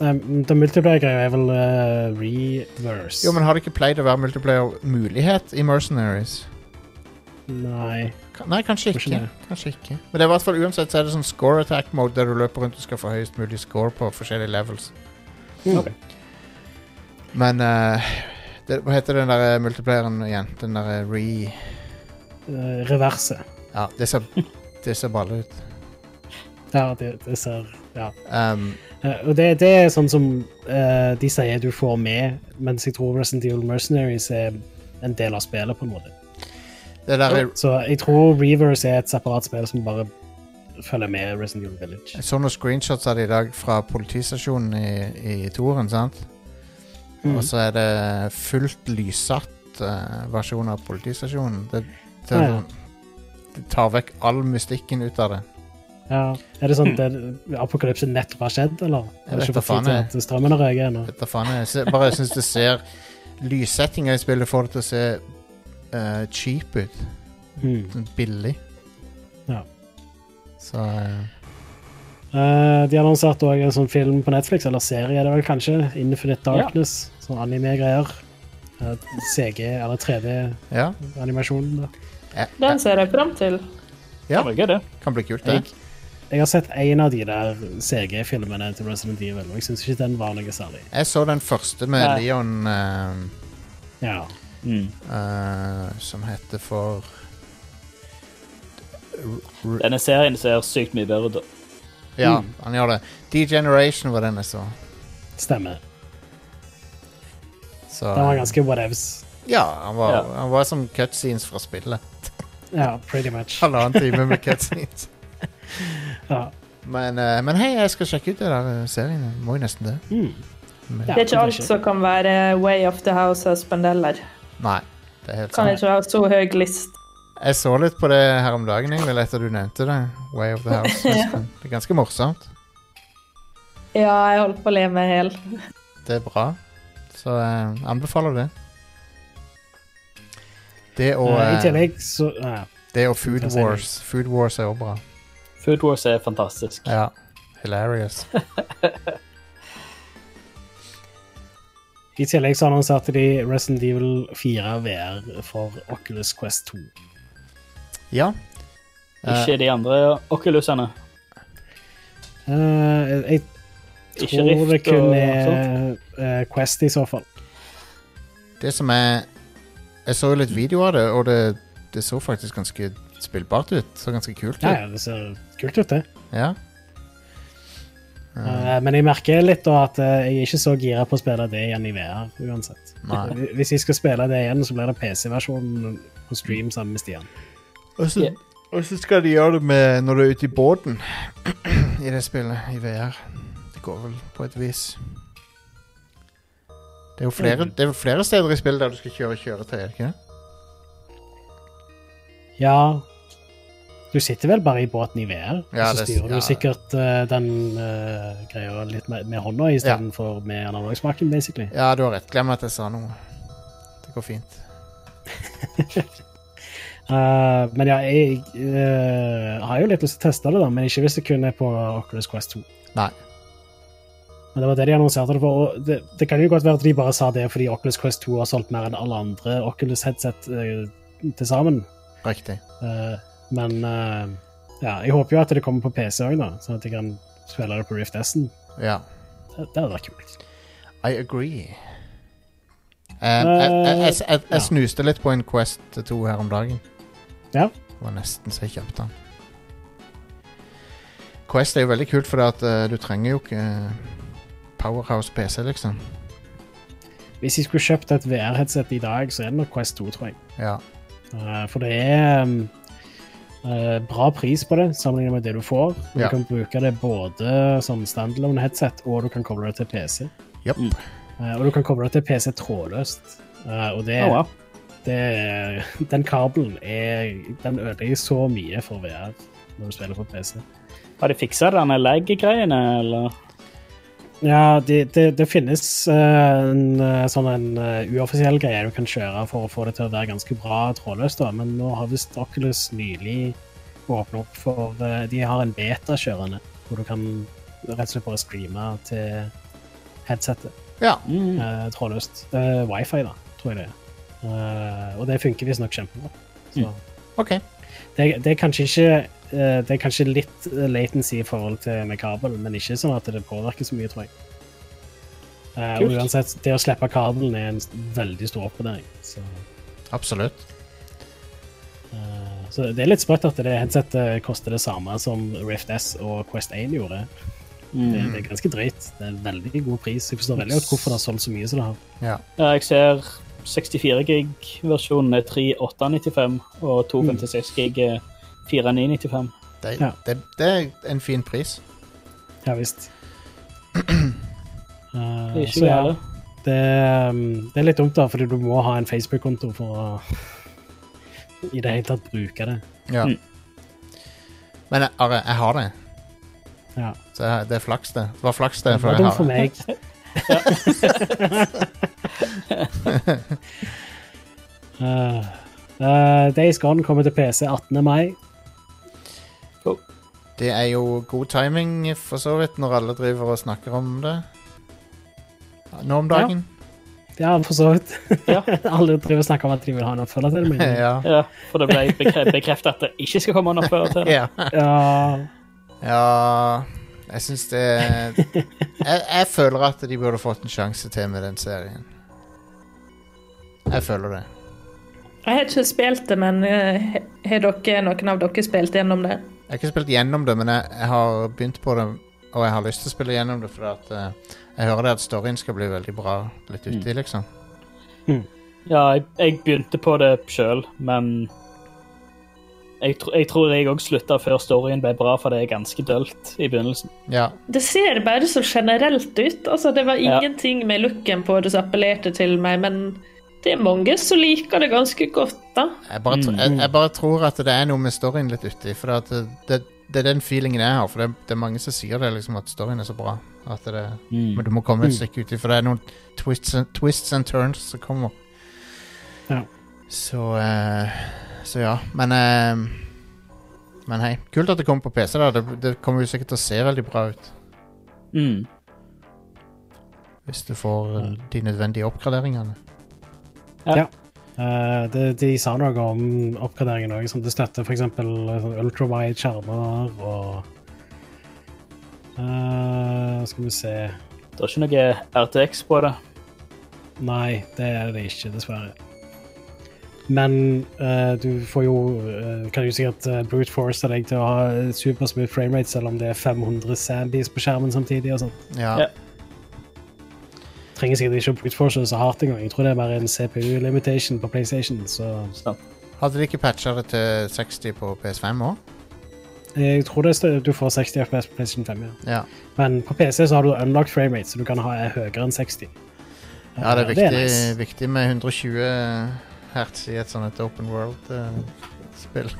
Nei, det multiplayer-greia er vel uh, reverse. Jo, men har det ikke pleid å være multiplayer-mulighet i Mercenaries? Nei. Ka- Nei, kanskje ikke. Kanskje, Kanskje ikke. Men det er i hvert fall uansett så er det sånn score attack mode der du løper rundt og skal få høyest mulig score på forskjellige levels. Mm. Okay. Men eh, det, Hva heter den der eh, multiplayeren igjen? Den der eh, re... Uh, reverse. Ja, det ser, det ser balle ut. Ja, det, det ser Ja. Um, uh, og det, det er sånn som uh, de sier du får med, mens jeg tror Resident Evil Mercenaries er en del av spillet, på en måte. det der er, Så jeg tror Reverse er et separat spill som bare følger med Resident Evil Village. Jeg så noen screenshots av det i dag fra politistasjonen i, i Toren, sant? Mm. Og så er det fullt lyssatt uh, versjon av politistasjonen. Det, det, Ah, ja. det tar vekk all mystikken ut av det. Ja. Er det sånn at mm. apokalypsen nettopp har skjedd, eller? Jeg vet da faen, jeg. bare syns det ser Lyssettinga i spillet får det til å se uh, cheap ut. Mm. Sånn billig. Ja. Så eh, Eh, de annonserte òg også en sånn film på Netflix, eller serie er det vel kanskje, Infinite Darkness. Sånn anime-greier. Uh, CG, eller 3D-animasjon. ja. Den ser jeg fram til. Ja. Det det. Kan bli kult, det. Jeg, jeg har sett en av de der CG-filmene til Resident Evil, og jeg syns ikke den var noe særlig. Jeg så den første med Nei. Leon uh, Ja. Mm. eh, som heter for R Denne serien ser sykt mye bedre ut. Ja, Mm. han gjør det. Degeneration var den jeg så. Stemmer. så Den var ganske whatevs. Ja, han var, Ja. han var som cutscenes fra spillet. Ja, pretty much. Halvannen time med cutscenes. Ja. Men, eh, men hei, jeg skal sjekke ut det der eh, serien. Må jo nesten det. Mm. Ja, Det er ikke alt ikke? som kan være Way of the House-husband heller. Nei, det er helt Kan sant. ikke ha så høy list. Jeg så litt på det her om dagen, Ingvild, etter du nevnte det. Way of the <laughs> House. Ja. Det er ganske morsomt. Ja, jeg holdt på å le meg hel. <laughs> Det er bra. Så jeg anbefaler det. Det og, Eh, I eh, tillegg så ja. det og Food? Wars. Food Wars er også bra. Food Wars er fantastisk. Ja. Hilarious. <laughs> I tillegg så annonserte de Resident Evil 4 VR for Oculus Quest 2. Ja. Ikke de andre Oculusene. Uh, jeg Ikke tror det Rift kun er uh, Quest i så fall. det som er Jeg så jo litt video av det, og det, det så faktisk ganske spillbart ut. Så ganske kult ut. Ja, det ser kult ut, det. Ja. Uh, men jeg merker litt da at jeg er ikke så gira på å spille det igjen i VR uansett. Nei. Hvis jeg skal spille det igjen, så blir det PC-versjonen på stream sammen med Stian. Ja. og så skal de gjøre det med når du er ute i båten <clears throat> i det spillet, i VR. Det går vel på et vis. Det er jo flere, det er flere steder i spillet der du skal kjøre kjøretøy, er det ikke det? Ja Du sitter vel bare i båten i VR, Ja, og så styrer ja. du sikkert uh, den uh, greia litt med, med hånda istedenfor med analogsmaken, basically. Ja, du har rett. Glem at jeg sa noe. Det går fint. <laughs> Eh, men ja, jeg uh, har jo litt lyst til å teste det, da, men ikke hvis det kun er på Oculus Quest 2. Nei. Men det var det de annonserte det for. Og det, det kan jo godt være at de bare sa det fordi Oculus Quest 2 har solgt mer enn alle andre Oculus headset uh, til sammen. Riktig. Men ja, jeg håper jo at det kommer på PC òg, da, sånn at jeg kan spille det på Rift S-en. Ja. Det, det hadde vært kult. I agree. Jeg, jeg, jeg, jeg snuste litt på en Quest 2 her om dagen. Ja. Det var nesten så jeg kjøpte den. Quest er jo veldig kult, for at eh, du trenger jo ikke eh, Powerhouse PC, liksom. Hvis jeg skulle kjøpt et VR-headset i dag, så er det nok Quest 2, tror jeg. Ja. Uh, for det er um, eh, bra pris på det sammenlignet med det du får. Du Ja. kan bruke det både som standalone headset, og du kan koble det til PC. Yep. Eh, og du kan koble det til PC trådløst. Eh, og det, Oh, wow. Det Den kabelen er Den ødelegger så mye for VR når du spiller på PC. Har de fiksa denne lag-greiene, eller? Ja, det, det, det finnes eh, en eh, sånn en eh, uoffisiell greie du kan kjøre for å få det til å være ganske bra trådløst, da. men nå har visst Oculus nylig åpna opp for De har en beta kjørende, hvor du kan rett og slett bare streame til headsetet ja. Mm. trådløst. Wifi, da, tror jeg det er. Eh, og det funker visstnok kjempebra. Så OK. det, det er kanskje ikke eh, Det er kanskje litt latency i forhold til med kabel, men ikke sånn at det påvirker så mye, tror jeg. Eh, og uansett, det å slippe kabelen er en veldig stor oppgradering. Så, Absolutt. eh, så det er litt sprøtt at det headsetet koster det samme som Rift S og Quest 1 gjorde. Det, Mm. det er ganske drøyt. Det er en veldig god pris. Jeg forstår veldig godt hvorfor det har solgt så mye som det har. Ja. Ja, jeg ser 64 gig-versjonen er 3895, og 256 gig er 4995. Det, Ja. det, det er en fin pris. Ja visst. Uh, <clears throat> Det er ikke så ja, det, um, det er litt dumt, da, fordi du må ha en Facebook-konto for å i det hele tatt bruke det. Ja. Mm. Men jeg, Are, jeg har det. Ja. Så jeg, det er flaks, det. Det var flaks, det. Det For var jeg dumt har for meg. <laughs> <laughs> uh, <laughs> uh, Days Gone kommer til PC 18. mai. Det er jo god timing, for så vidt, når alle driver og snakker om det. Nå om dagen. Ja, for så vidt. Ja. <laughs> Alle driver og snakker om at de vil ha en oppfølger til det. Men, Ja. Ja, for det ble bekre bekreftet at det ikke skal komme en oppfølger til det. ja. ja, Ja Jeg syns det <laughs> jeg, jeg føler at de burde fått en sjanse til med den serien. Jeg føler det. Jeg har ikke spilt det, men eh, har dere, noen av dere spilt gjennom det? Jeg har ikke spilt gjennom det, men jeg, jeg har begynt på det, og jeg har lyst til å spille gjennom det, for at uh, jeg hører det at storyen skal bli veldig bra litt uti, liksom. Ja, jeg, jeg begynte på det sjøl, men jeg, tro, jeg tror jeg òg slutta før storyen ble bra, for det er ganske dølt i begynnelsen. Ja. Det ser bare så generelt ut. Altså, det var Ja. ingenting med looken på det som appellerte til meg, men det er mange som liker det ganske godt, da. Jeg bare, tr- jeg, jeg bare tror at det er noe med storyen litt uti, for at det, det, det er den feelingen jeg har, for det, det er mange som sier det, liksom, at storyen er så bra. At det, Men du må komme et stykke uti, for det er noen twists and, twists and turns som kommer. Ja. Så uh, Så ja. Men uh, Men hei. Kult at det kommer på PC. da Det, det kommer jo sikkert til å se veldig bra ut. Mm. Hvis du får de nødvendige oppgraderingene. Eh, det, de sa noe om oppgraderingen òg, som det støtter f.eks. Sånn ultrawide skjermer og uh, Skal vi se Det er ikke noe RTX på det. Nei, det er det ikke, dessverre. Men uh, du får jo eh, Kan jo sikkert uh, brute force deg til å ha supersmooth framerate selv om det er 500 sandys på skjermen samtidig. og sånt. Ja. Ja. Trenger sikkert ikke å brute force så hardt engang. Jeg tror det er bare en CPU-limitation på PlayStation. Så Hadde de ikke patcha det til 60 på PS5 òg? jeg tror det er, du får 60 FPS på PlayStation 5. Ja. Ja. Men på PC så har du unlocked framerate, så du kan ha høyere enn 60. ja, det er Eh, viktig, nice. viktig med 120 hertz i et sånt et open world-spill. <laughs>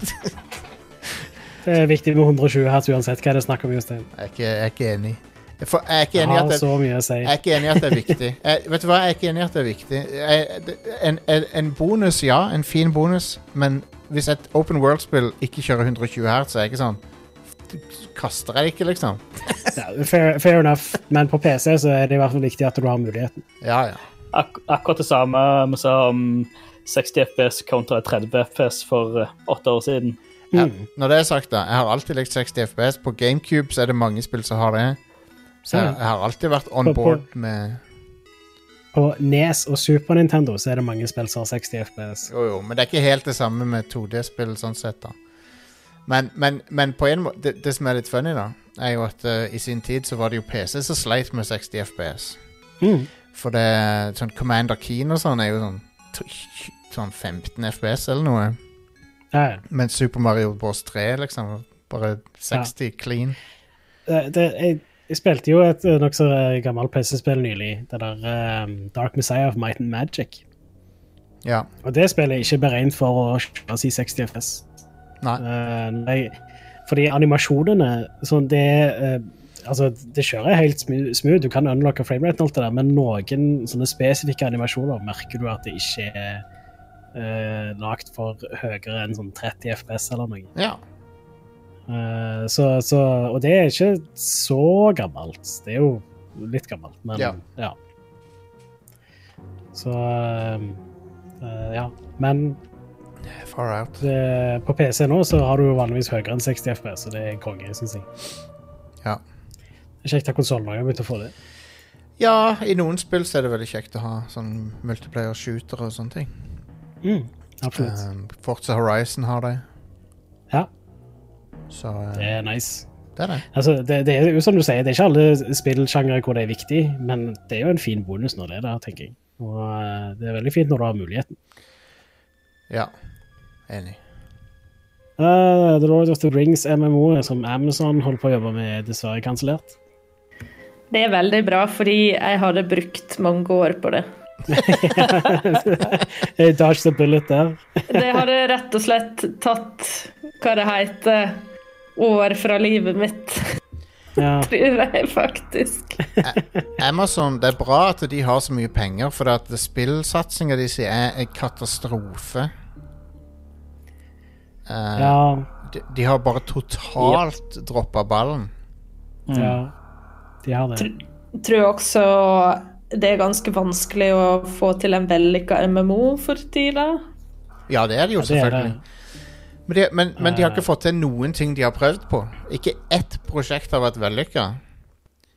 Det er viktig med 120 hertz uansett hva det er snakk om. Jostein. jeg, er jeg er ikke enig. Jeg, jeg er ikke enig i at det, si. Jeg er ikke enig i at det er viktig. Jeg, vet du hva, jeg er ikke enig i at det er viktig. Jeg, en, en, bonus, ja. En fin bonus. Men hvis et open world-spill ikke kjører 120 hertz, så er jeg ikke sånn Kaster jeg det ikke, liksom? <laughs> Ja, fair, fair enough, men på PC så er det i hvert fall viktig at du har muligheten. Ja, ja. Ak akkurat det samme vi sa om 60 FPS kontra 30 FPS for eh, åtte år siden. ja. Mm. Når det er sagt, da. Jeg har alltid likt 60 FPS. På GameCube så er det mange spill som har det. Så jeg, jeg har alltid vært on På- board med På NES og Super Nintendo så er det mange spill som har 60 FPS. Jo, jo, men det er ikke helt det samme med 2D-spill sånn sett, da. Men, men, men på en måte det, det som er litt funny, da, er jo at uh, i sin tid så var det jo PC som sleit med 60 FPS. Mm. For det sånn Commander Keen og sånn er jo sånn Sånn 15 FPS eller noe. Ja, ja. Mens Super Mario Bros 3 liksom bare 60 clean. det, det, jeg, jeg spilte jo et eh, nokså gammelt PC-spill nylig. Det der um, Dark Messiah of Might and Magic. Ja. Og det spillet er ikke beregnet for å kjøre i 60 FPS. Nei. Uh, nei, fordi animasjonene sånn det, uh, altså, det kjører helt smooth. Du kan unlocke framerate, og alt det der, men noen sånne spesifikke animasjoner merker du at det ikke er uh, lagd for høyere enn sånn 30 FPS eller noe. ja. Eh, så, så, og det er ikke så gammelt. Det er jo litt gammelt, men Ja. ja. Så eh, eh, Ja. Men Far out. det, på PC nå så har du jo vanligvis høyere enn 60 FPS, så det er konge, syns jeg. Ja. Kjekt at konsollen har begynt å få det. ja, i noen spill så er det veldig kjekt å ha sånn multiplayer shooter og sånne ting. Mm, absolutt. Um, Forza Horizon har det. ja, Så eh, det er nice. det er det. Altså, det, det er jo som du sier, det er ikke alle spillsjangre hvor det er viktig, men det er jo en fin bonus når det er der, tenker jeg. Og eh, det er veldig fint når du har muligheten. Ja. Enig. Uh, The Lord of the Rings MMO, som Amazon holder på å jobbe med, er dessverre kansellert. Det er veldig bra, fordi jeg hadde brukt mange år på det. <laughs> Jeg the bullet der. Det hadde rett og slett tatt hva det heter år fra livet mitt, <laughs> Ja. tror jeg faktisk. Amazon, det er bra at de har så mye penger, for at spillsatsinga de sier er en katastrofe. Uh, Ja, de, de har bare totalt droppa ballen. ja, de har det. Tror også det er ganske vanskelig å få til en vellykka MMO for tida. Ja, det er det jo, Ja, selvfølgelig. det. Men, de, men, men de har ikke fått til noen ting de har prøvd på. Ikke ett prosjekt har vært vellykka.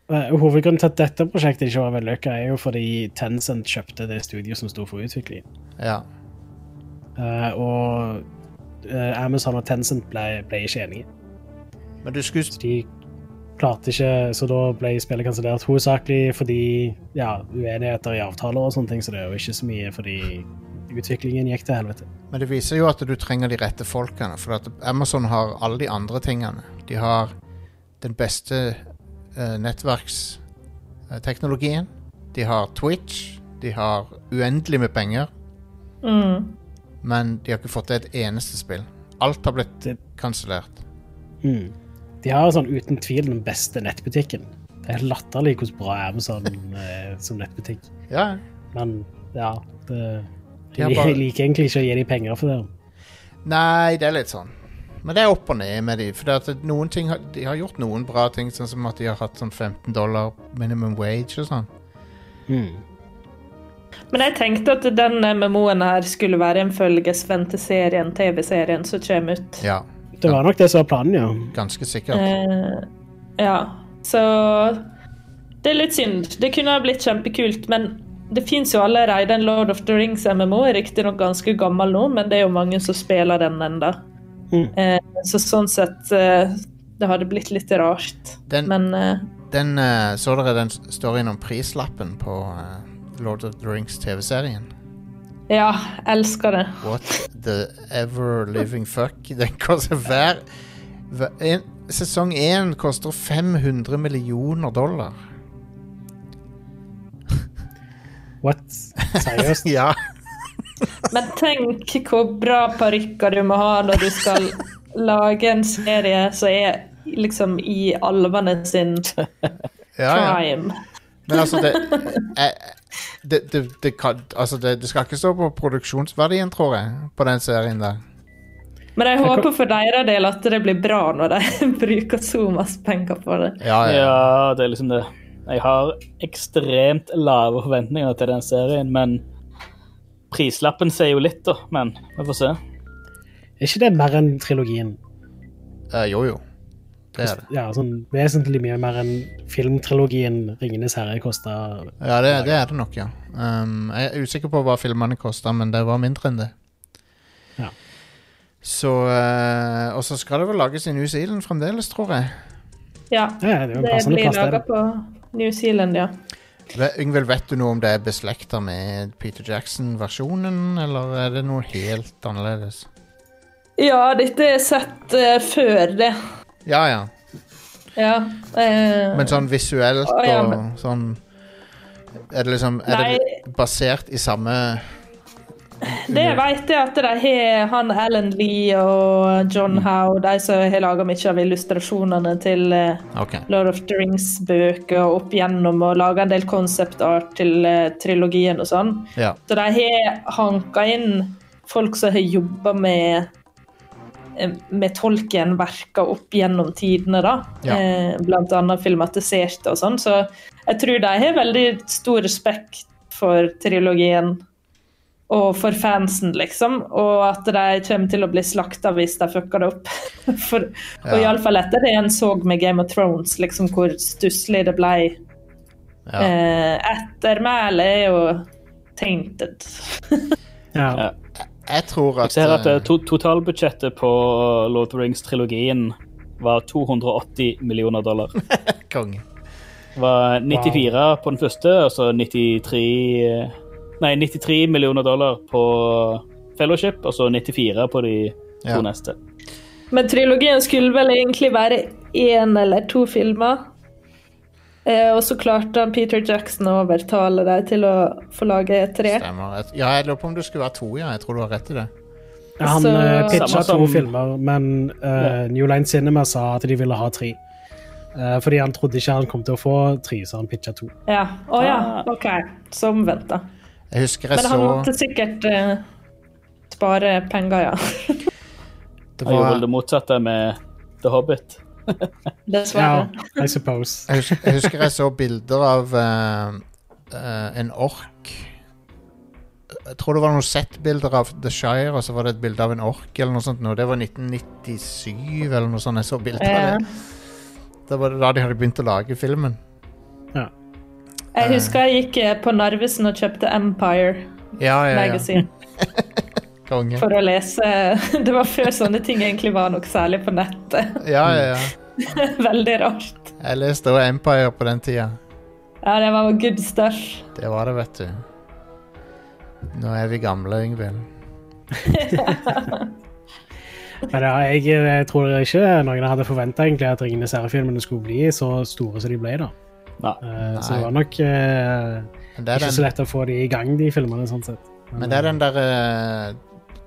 Eh, Hovedgrunnen til at dette prosjektet ikke var vellykka, er jo fordi Tencent kjøpte det studioet som sto for utvikling. Ja. Uh, og uh, Amazon og Tencent ble, ble ikke enige. Men du skulle Så de klarte ikke, så da ble spillet kansellert hovedsakelig fordi ja, uenigheter i avtaler og sånne ting, så det er jo ikke så mye fordi utviklingen gikk til helvete. Men det viser jo at du trenger de rette folkene. For at Amazon har alle de andre tingene. De har den beste uh, nettverksteknologien. De har Twitch. De har uendelig med penger. Mm. Men de har ikke fått til et eneste spill. Alt har blitt Det- kansellert. Mm. De har sånn uten tvil den beste nettbutikken. Det er latterlig hvor bra Amazon <laughs> er som nettbutikk. Ja, Men ja, det, De har bare- liker egentlig ikke å gi de penger for det. Nei, det er litt sånn. Men det er opp og ned med de. For det at noen ting har, de har gjort noen bra ting, sånn som at de har hatt sånn 15 dollar minimum wage og sånn. Mm. Men jeg tenkte at den MMO-en her skulle være en følgesvenn til serien, TV-serien som kommer ut. Ja, Det var nok det som var planen, ja. ganske sikkert. Eh, ja, så det er litt synd. Det kunne ha blitt kjempekult, men det fins jo allerede en Lord of the Rings MMO, riktignok ganske gammel nå, men det er jo mange som spiller den enda. Mm. Eh, så sånn sett eh, Det hadde blitt litt rart. Den- Men eh, Den, så dere den storyen om prislappen på Lord of the Rings TV-serien? ja, elsker det. What the ever living fuck? <laughs> Den koster hver, hver en, Sesong én koster 500 millioner dollar. What? Seriøst? <laughs> Ja. Men tenk hvor bra parykker du må ha når du skal lage en serie som er liksom i alvene sin ja, ja. prime. Men altså, det eh, det, det, det, kan, altså det, det skal ikke stå på produksjonsverdien, tror jeg, på den serien der. Men jeg Jeg håper for deres del at det blir bra når de <laughs> bruker så masse penger på det. Ja, ja. Ja, det er liksom det. Jeg har ekstremt lave forventninger til den serien, men prislappen sier jo litt, da. Men vi får se. Er ikke det mer enn trilogien? Eh, jo, jo. Det er det. Ja, sånn vesentlig mye mer enn filmtrilogien 'Ringenes herre' kosta. Ja, det, det er det nok, ja. Um, jeg er usikker på hva filmene kosta, men det var mindre enn det. Ja. Så uh, Og så skal det vel lages i New Zealand fremdeles, tror jeg. Ja, Ja, det det blir laga på New Zealand, ja. Yngvild, vet du noe om det er beslekta med Peter Jackson-versjonen, eller er det noe helt annerledes? Ja, dette er sett uh, før det. Ja, ja. Ja. uh, Men sånn visuelt uh, ja, og sånn Er det liksom Er det basert i samme det jeg vet, er at de har han Alan Lee og John Howe, de som har laga mye av illustrasjonene til okay. Lord of the Rings-bøker og opp gjennom og laga en del concept art til eh, trilogien og sånn. Ja. Så de har hanka inn folk som har jobba med eh, med tolken verka opp gjennom tidene, da. Ja. Eh, blant annet filmatiserte og sånn. Så jeg tror de har veldig stor respekt for trilogien og for fansen, liksom. Og at de kommer til å bli slakta hvis de fucker det opp. <laughs> for, og Ja. iallfall etter det en så med Game of Thrones, liksom hvor stusslig det ble. ja. Eh, Ettermælet er jo tainted. <laughs> Ja. Jeg tror Jeg at ser at eh, eh, to totalbudsjettet på Lord of the Rings-trilogien var 280 millioner dollar. <laughs> Konge. Det var 94 på den første, og så 93 eh, Nei, 93 millioner dollar på Fellowship, og så 94 på de to Ja. neste. Men trilogien skulle vel egentlig være én eller to filmer. Eh, og så klarte han Peter Jackson å overtale deg til å få lage tre. Stemmer. Ja, jeg lurer på om det skulle være to, ja. Jeg tror du har rett i det. Han Så- uh, pitcha to som- filmer, men uh, New Line Cinema sa at de ville ha tre. Uh, fordi han trodde ikke han kom til å få tre, så han pitcha to. Ja. Å ja, Ah. OK. Som omvendt, da. Jeg husker jeg Men han så måtte sikkert uh, spare penger, ja. <laughs> Det Han gjorde vel det motsatte med The Hobbit. <laughs> Ja, Dessverre. I suppose. Jeg husker jeg, husker jeg så bilder av uh, uh, en ork Jeg tror det var noen settbilder av The Shire, og så var det et bilde av en ork eller noe sånt. nå. Det var 1997 eller noe sånt. Jeg så bilder av det. det. Da var det da de hadde begynt å lage filmen. Jeg husker jeg gikk eh, på Narvesen og kjøpte Empire Ja, ja, ja. Magazine <laughs> Konge. for å lese <laughs> Det var før sånne ting egentlig var noe særlig på nettet. Ja, ja, ja. <laughs> Veldig rart. Jeg leste også Empire på den tida. Ja, det var good stuff. Det var det, vet du. Nå er vi gamle, Yngvild. Men ja, jeg, jeg tror ikke noen hadde forventa at Ringenes herre-filmene skulle bli så store som de ble. da. Nei. Uh, så det var nok uh, det ikke den, så lett å få de i gang, de filmene. sånn sett. men det er den der uh,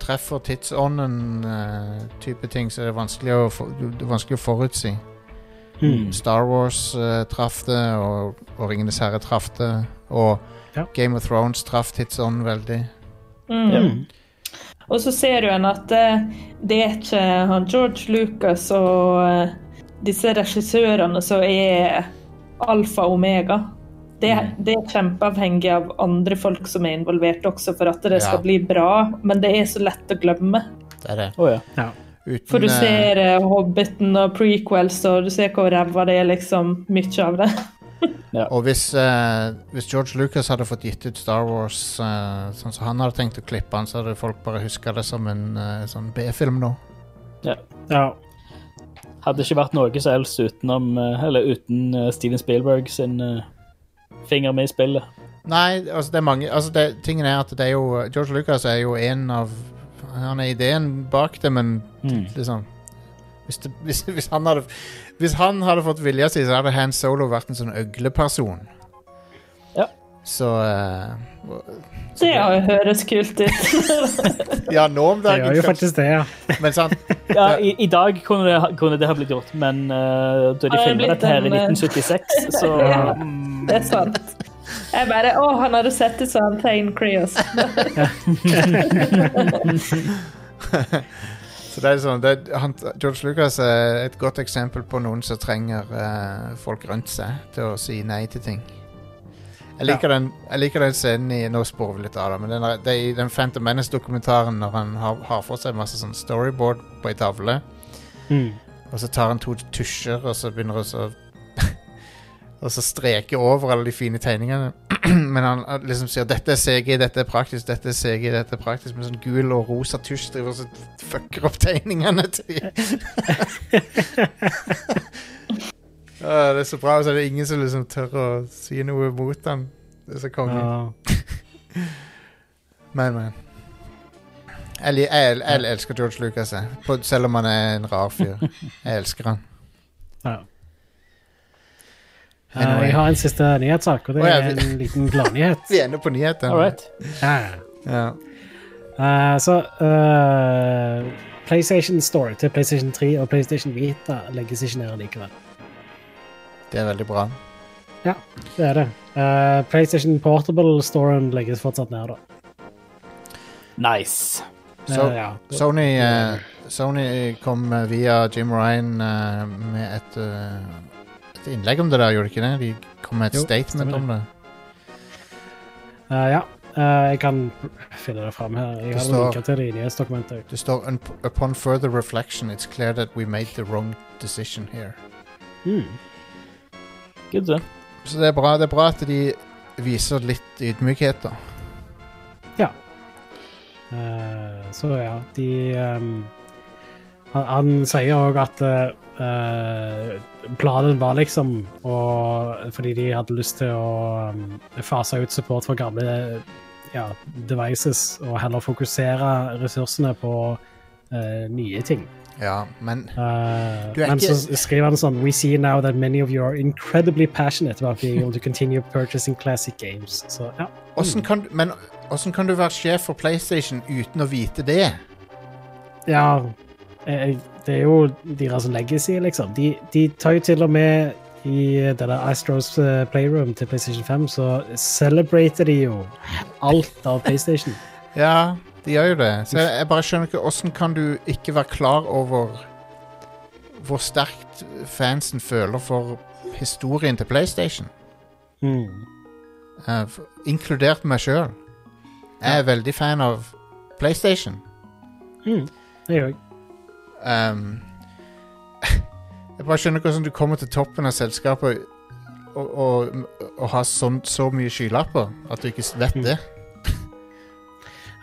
treffer tidsånden-type ting, så det er vanskelig å, for, er vanskelig å forutsi. Hmm. Star Wars eh, traff det, og, og Ringenes herre traff det. Og Ja. Game of Thrones traff tidsånden veldig. Mm. Ja. Og så ser du en at eh, det er ikke han George Lucas og eh, disse regissørene som er alfa og omega. Det, Mm. det er kjempeavhengig av andre folk som er involvert også, for at det skal Ja. bli bra. Men det er så lett å glemme. Det er det. Oh, ja. Ja. Uten, For du eh, ser uh, Hobbiten og prequels, og du ser hvor ræva det er, liksom. Mye av det. <laughs> Og hvis, uh, hvis George Lucas hadde fått gitt ut Star Wars uh, sånn som han hadde tenkt å klippe han, så hadde folk bare huska det som en sånn B-film nå. Ja. Hadde ikke vært noe som helst utenom, eh, eller uten eh, Steven Spielberg sin eh, finger med i spillet. Nei, altså det er mange altså det, Tingen er at det er jo George Lucas er jo en av Han er ideen bak det, men Mm. liksom hvis, det, <laughs> hvis, hvis, han hadde, hvis han hadde fått vilja si, så hadde Han Solo vært en sånn øgleperson. Så uh, Det høres kult ut. <laughs> Ja, nå om Det dagen, gjør jo faktisk det, ja. men sant Ja, i, I dag kunne det, ha- kunne det ha blitt gjort, men uh, da de filmet dette her i eh, 1976, så <laughs> Ja. mm, Det er sant. Jeg bare Å, han hadde sett ut som Thane Creos. <laughs> Så det er sånn det, han, George Lucas er et godt eksempel på noen som trenger uh, folk rundt seg til å si nei til ting. Jeg liker, den, jeg liker den scenen i Nå sporer vi litt av det, men den, er- det er i den Phantom Menace-dokumentaren når han har, har for seg masse sånn storyboard på ei tavle, Mm. og så tar han to tusjer, og så begynner han å <laughs> Og så streker over alle de fine tegningene. <clears throat> Men han liksom sier 'dette er CG, dette er praktisk, dette er CG, dette er praktisk', med sånn gul og rosa tusj driver og så fucker opp tegningene til. <laughs> <laughs> Ja, det er så bra, og så er det ingen som liksom tør å si noe mot ham, Det er så konge. Ja. <laughs> Men, men. Jeg, jeg, jeg, jeg elsker George Lucas, jeg. På, selv om han er en rar fyr. Jeg elsker han. Ja. Eh, Anyway. Jeg har en siste nyhetssak, og det er en liten gladnyhet. <laughs> Vi ender på nyhetene. right. Ja. Ja. Eh, så uh, PlayStation Store til PlayStation 3 og PlayStation Vita legges ikke ned likevel. Det er veldig bra. Ja, det er det. Uh, PlayStation Portable-storen legges fortsatt ned, da. Nice. So, Eh, ja. Sony, uh, Sony kom via Jim Ryan uh, med et, et innlegg om det der, gjorde de ikke det? De kom med et Jo, statement det. om det. Ja. Eh, jeg kan finne det fram her. Jeg Det har står- til det i nyhetsdokumentet. Det står Upon further reflection, it's clear that we made the wrong decision here. Mm. Good, det. Så det er bra, det er bra at de viser litt ydmykhet, da. Ja. Uh, så ja, de um, han, han sier òg at uh, planen var liksom å Fordi de hadde lyst til å um, fase ut support for gamle ja, devices, og heller fokusere ressursene på uh, nye ting. Ja, men uh, men ikke- så skriver han sånn We see now that many of you are incredibly passionate about being able to continue purchasing classic games. Så ja. åssen kan, men åssen kan du være sjef for PlayStation uten å vite det? Ja, eh, det er jo deres legacy, liksom. De, de tar jo til og med i det der Astros eh, Playroom til PlayStation 5, så celebrater de jo alt av PlayStation. <laughs> Ja, de gjør jo det. Så jeg, jeg bare skjønner ikke åssen kan du ikke være klar over hvor sterkt fansen føler for historien til PlayStation? Mm. Uh, inkludert meg sjøl. Jeg er veldig fan av PlayStation. Mm. Jeg. Um, <laughs> jeg bare skjønner ikke hvordan du kommer til toppen av selskapet og, og, og har sånn, så mye skylapper at du ikke vet det.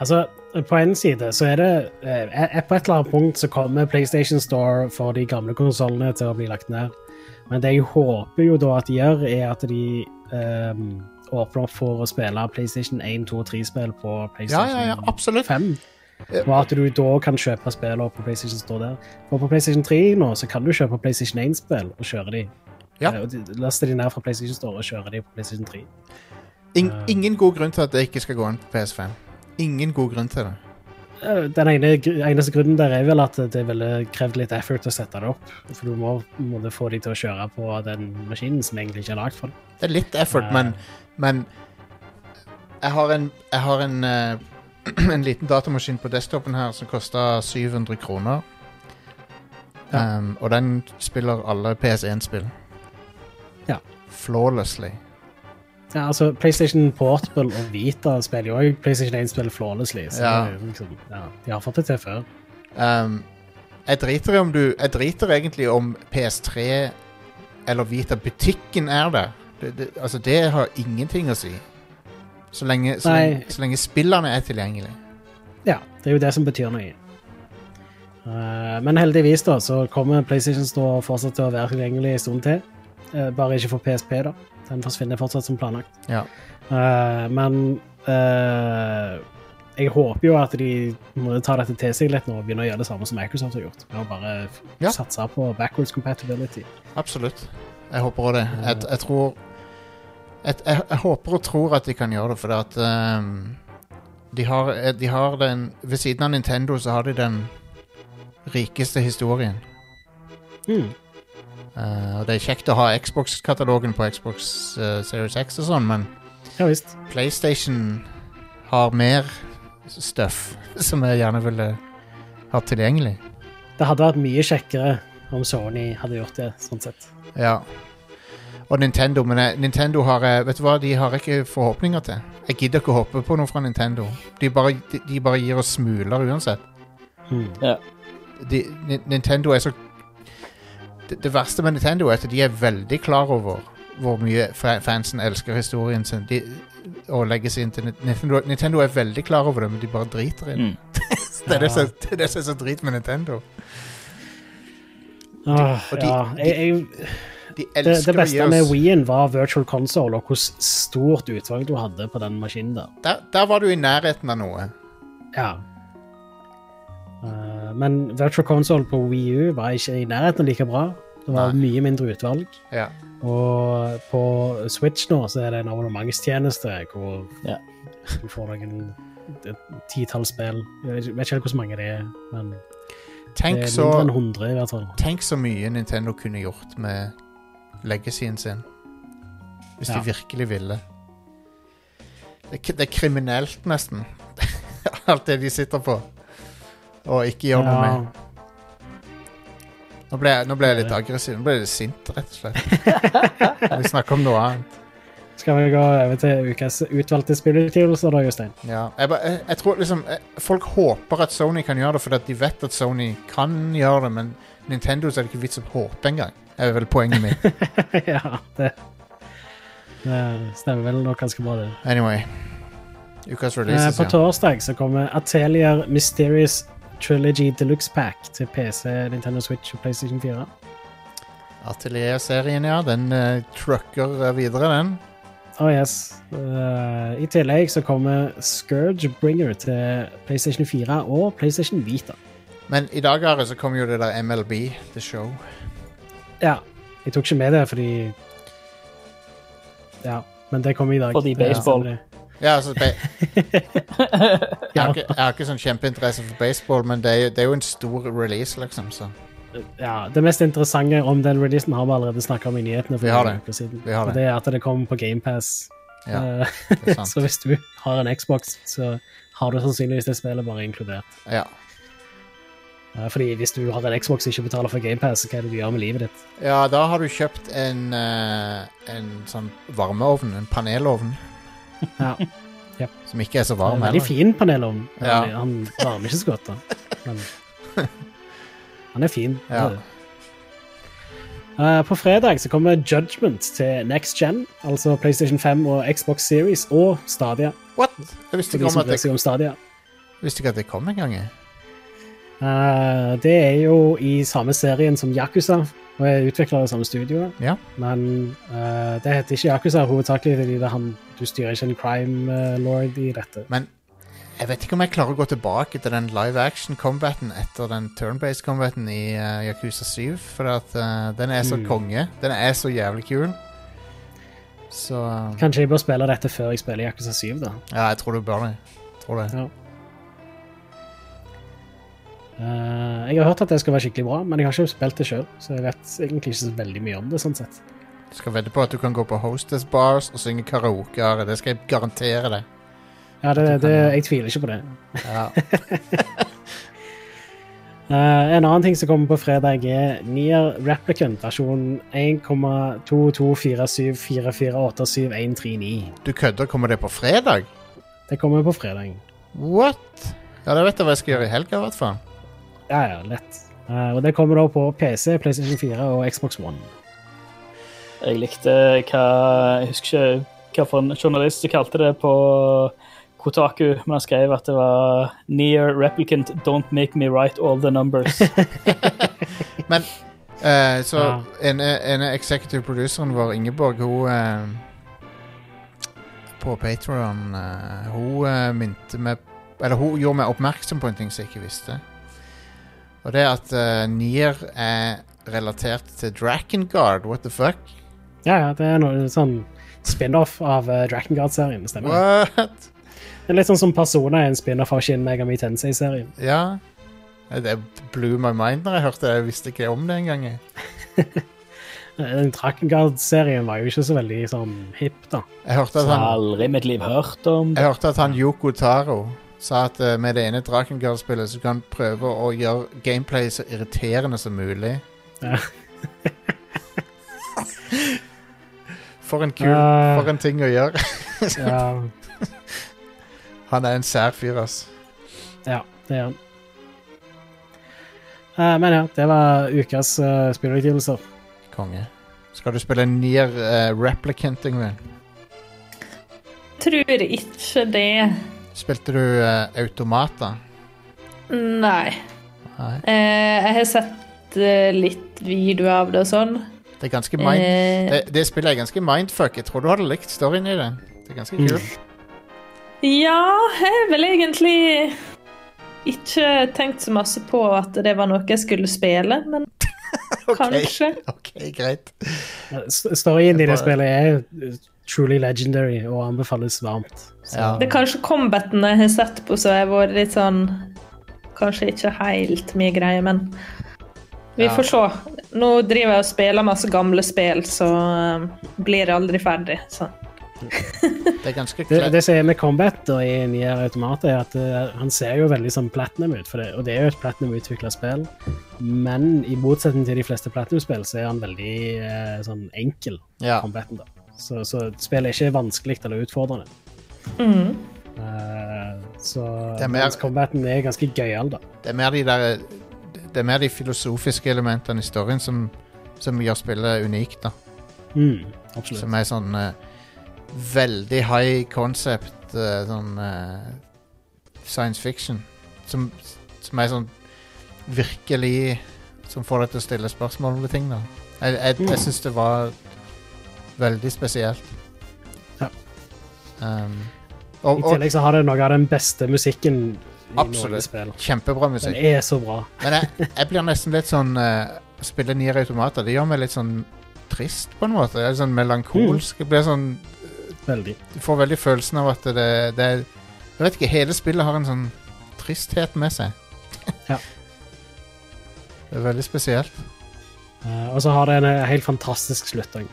Altså, på en side så er det eh, På et eller annet punkt så kommer PlayStation Store for de gamle konsollene til å bli lagt ned. Men det jeg håper jo da at de gjør, er at de eh, åpner opp for å spille PlayStation 1, 2 og 3-spill på PlayStation ja, ja, absolutt. 5. Og at du da kan kjøpe spillene på PlayStation Store der. For på PlayStation 3 nå så kan du kjøpe PlayStation 1-spill og kjøre de. Ja. Eh, og Laste de ned fra PlayStation Store og kjøre de på PlayStation 3. In, ingen god grunn til at det ikke skal gå an på PS5. Ingen god grunn til det. Eh, Den ene, eneste grunnen der er vel at det ville krevd litt effort å sette det opp. For du må, må det få de til å kjøre på den maskinen som egentlig ikke er lagd for det. Det er litt effort, men, men jeg har en, jeg har en, eh, <clears throat> en liten datamaskin på desktopen her som koster 700 kroner. Ja. Um, og den spiller alle PS1-spill. Ja. Flawlessly. Ja, altså, PlayStation Portable og Vita spiller jo òg PlayStation 1 spiller flawlessly. Så Ja. det er jo liksom, ja, de har fått det til før. Um, jeg driter i om du Jeg driter egentlig om PS3 eller Vita-butikken er der. Det, det, altså, det har ingenting å si. Så lenge, så Nei. lenge, så lenge spillerne er tilgjengelige. Ja, det er jo det som betyr noe. Eh, men heldigvis da, så kommer PlayStation Store fortsatt til å være tilgjengelig en stund til. Eh, bare ikke for PSP, da. Den forsvinner fortsatt som planlagt. Ja. Uh, men uh, jeg håper jo at de må ta dette til seg litt nå og begynne å gjøre det samme som Microsoft har gjort. Med å bare Ja. satse på backwards compatibility. Absolutt. Jeg håper òg det. Jeg, jeg tror jeg, jeg, jeg håper og tror at de kan gjøre det, for at um, de, har, de har den Ved siden av Nintendo så har de den rikeste historien. Mm. Eh, og det er kjekt å ha Xbox-katalogen på Xbox uh, Series X og sånn, men Ja visst. PlayStation har mer stuff <laughs> som jeg gjerne ville hatt tilgjengelig. Det hadde vært mye kjekkere om Sony hadde gjort det, sånn sett. Ja. Og Nintendo, men jeg, Nintendo har jeg- Vet du hva, de har ikke forhåpninger til. Jeg gidder ikke å håpe på noe fra Nintendo. De bare, de, de bare gir oss smuler uansett. Mm. De, Nintendo er så det, det verste med Nintendo er at de er veldig klar over hvor mye fansen elsker historien sin. De, og legges seg inn til Nintendo, Nintendo er veldig klar over det, men de bare driter i det. Mm. <laughs> Det er det, som, det er det som er så drit med Nintendo. Åh, de- ja. jeg, jeg, De det, det beste med Wien var virtual console, og hvor stort utvalg du hadde på den maskinen der. der, der var du i nærheten av noe. Ja. Eh, men virtual console på Wii U var ikke i nærheten like bra. Det var Nei. mye mindre utvalg. Ja. Og på Switch nå så er det en abonnementstjeneste hvor Ja. du får noen titall spill. Jeg vet ikke- helt hvor mange det er, men det er mindre enn 100 i hvert fall. Tenk så mye Nintendo kunne gjort med legacyen sin. Hvis Ja. de virkelig ville. Det, er det er kriminelt, nesten. <laughs> Alt det de sitter på. Og ikke gjør noe med. Nå ble, jeg, nå ble jeg litt aggressiv. Nå ble jeg litt sint, rett og slett. <laughs> Vi snakker om noe annet. Skal vi gå over til ukas utvalgte spillutgivelser da, Jostein? Ja. Jeg, ba- jeg, jeg tror liksom jeg, Folk håper at Sony kan gjøre det fordi at de vet at Sony kan gjøre det, men Nintendo så er det ikke vits å håpe engang. er vel poenget mitt. <laughs> ja, det, det stemmer vel nok ganske bra, det. Anyway. Ukas Eh, releases, på ja. torsdag så kommer Atelier Mysterious Trilogy Deluxe Pack til PC, Nintendo Switch og PlayStation 4. Atelier-serien, ja. Den uh, trucker eh, videre, den. Oh yes. Uh, I tillegg så kommer Scourge Bringer til PlayStation 4 og PlayStation Vita. Men i dag Are, så kom jo det der MLB, The Show. Ja, jeg tok ikke med det fordi Ja, men det kommer i dag. Fordi baseball. Ja, Ja, altså, <laughs> jeg, har ikke, jeg har ikke sånn kjempeinteresse for baseball, men det er, jo- det er jo en stor release, liksom. Så ja, det mest interessante om den releasen har vi allerede snakka om i nyhetene. for Vi har noen det. uker siden. Vi har Og det. det er at det kommer på GamePass. ja, det er <laughs> sant. så hvis du har en Xbox, så har du sannsynligvis det spillet bare inkludert. Ja. Eh, Fordi hvis du har en Xbox og ikke betaler for GamePass, så hva er det du gjør med livet ditt? ja, da har du kjøpt en, eh, en sånn varmeovn, en panelovn. Ja. Ja. Som ikke er så varm er veldig fin panelovn. Ja. Han, varmer ikke så godt, da. Men <laughs> han er fin. Ja. Uh. Eh, på fredag så kommer Judgment til Next Gen, altså PlayStation 5 og Xbox Series og Stadia. What? Jeg visste ikke om det, om Stadia. visste ikke at det kom engang. jeg. Eh, det er jo i samme serien som Yakuza, og er utvikla av samme studio. Ja. Men uh, det heter ikke Yakuza hovedsakelig fordi det han, du styrer ikke en crime eh, lord i dette. Men jeg vet ikke om jeg klarer å gå tilbake til den live action combaten etter den turn-based combaten i uh, Yakuza 7. For at uh, den er så Mm. konge. Den er så jævlig kul. Så Kanskje jeg bør spille dette før jeg spiller Yakuza 7, da. Ja, jeg tror du bør det. Tror det. Ja. Eh, jeg har hørt at det skal være skikkelig bra, men jeg har ikke spilt det sjøl, så jeg vet egentlig ikke så veldig mye om det. sånn sett. Skal vedde på at du kan gå på hostess bars og synge karaoke. Det skal jeg garantere deg. Ja, det, det, kan- Jeg tviler ikke på det. Ja. Uh, <laughs> en annen ting som kommer på fredag, er Nier Replicant versjon 1,22474487139. Du kødder. Kommer det på fredag? Det kommer på fredag. What? Ja, da vet jeg hva jeg skal gjøre i helga, i hvert fall. Ja, ja, lett. Uh, og det kommer da på PC, PlayStation 4 og Xbox One. Jeg likte hva Jeg husker ikke hva for en journalist som kalte det på Kotaku, men han skrev at det var Near replicant don't make me write all the numbers. <laughs> Men uh, så Ja. ene, ene executive produceren vår, Ingeborg, hun uh, På Patreon eh, Hun minte meg Eller hun gjorde meg oppmerksom på en ting som jeg ikke visste. Og det er at uh, Nier er relatert til Drakengard. What the fuck? Ja, ja, det er noe sånn spin-off av uh, Drakengard-serien, stemmer. What? Det er litt sånn som Persona er en spin-off av Shin Megami Tensei-serien. Ja. Det blew my mind når jeg hørte det. Jeg visste ikke om det engang. <laughs> Den Drakengard-serien var jo ikke så veldig sånn hipp, da. Jeg hørte at han Aldri i mitt liv hørt om Jeg hørte at han Yoko Taro sa at eh, med det ene Drakengard-spillet så kan han prøve å gjøre gameplay så irriterende som mulig. Ja. <laughs> for en kul Ja. For en ting å gjøre. <laughs> Ja, Han er en sær fyr, ass. ja det er han. Eh, men ja, det var ukas uh, spillutgivelser. Konge. Skal du spille Nier uh, Replicant, Ingvild? Tror ikke det. Spilte du uh, Automata? Nei. Nei. Eh, jeg har sett eh, litt videoer av det og sånn. Det er ganske mind... Eh, Det, det spillet er ganske mindfuck. Jeg tror du hadde likt storyen i det. Det er ganske Mm. kult. Ja, jeg har vel egentlig ikke tenkt så masse på at det var noe jeg skulle spille, men <laughs> Ok. kanskje. OK, greit. Eh, Storyen i det spillet er eh, truly legendary og anbefales varmt. Ja. Det er kanskje combaten jeg har sett på som har vært litt sånn Kanskje ikke helt min greie, men vi Ja. får se. Nå driver jeg og spiller masse gamle spill, så eh, blir det aldri ferdig. Så. Det er ganske <laughs> Det, det som er med Combat da, i Nier Automata, er at uh, han ser jo veldig sånn platinum ut, for det, og det er jo et platinum-utvikla spill. Men i motsetning til de fleste platinum-spill, så er han veldig uh, sånn enkel, Ja. combaten. da. Så, så spillet er ikke vanskelig eller utfordrende. Mm. Uh, så Det er mer- combaten er ganske gøyal, da. Det er mer de der Det er mer de filosofiske elementene i storyen som, som gjør spillet unikt, da. Mm, absolutt. Som er sånn uh, veldig high concept uh, sånn science fiction. Som, som er sånn virkelig Som får deg til å stille spørsmål ved ting, da. Jeg, jeg, jeg syns det var veldig spesielt. Ja. Um, og, I tillegg så har det noe av den beste musikken i Absolutt. noen spill. kjempebra Den er så bra. Men jeg, jeg blir nesten litt sånn uh, Å spille Nier Automater, det gjør meg litt sånn trist, på en måte. Jeg er sånn melankolsk. Jeg blir sånn Veldig. Du får veldig følelsen av at det, det er Jeg vet ikke, hele spillet har en sånn tristhet med seg. <laughs> Ja. Det er veldig spesielt. Uh, og så har det en eh, helt fantastisk slutning,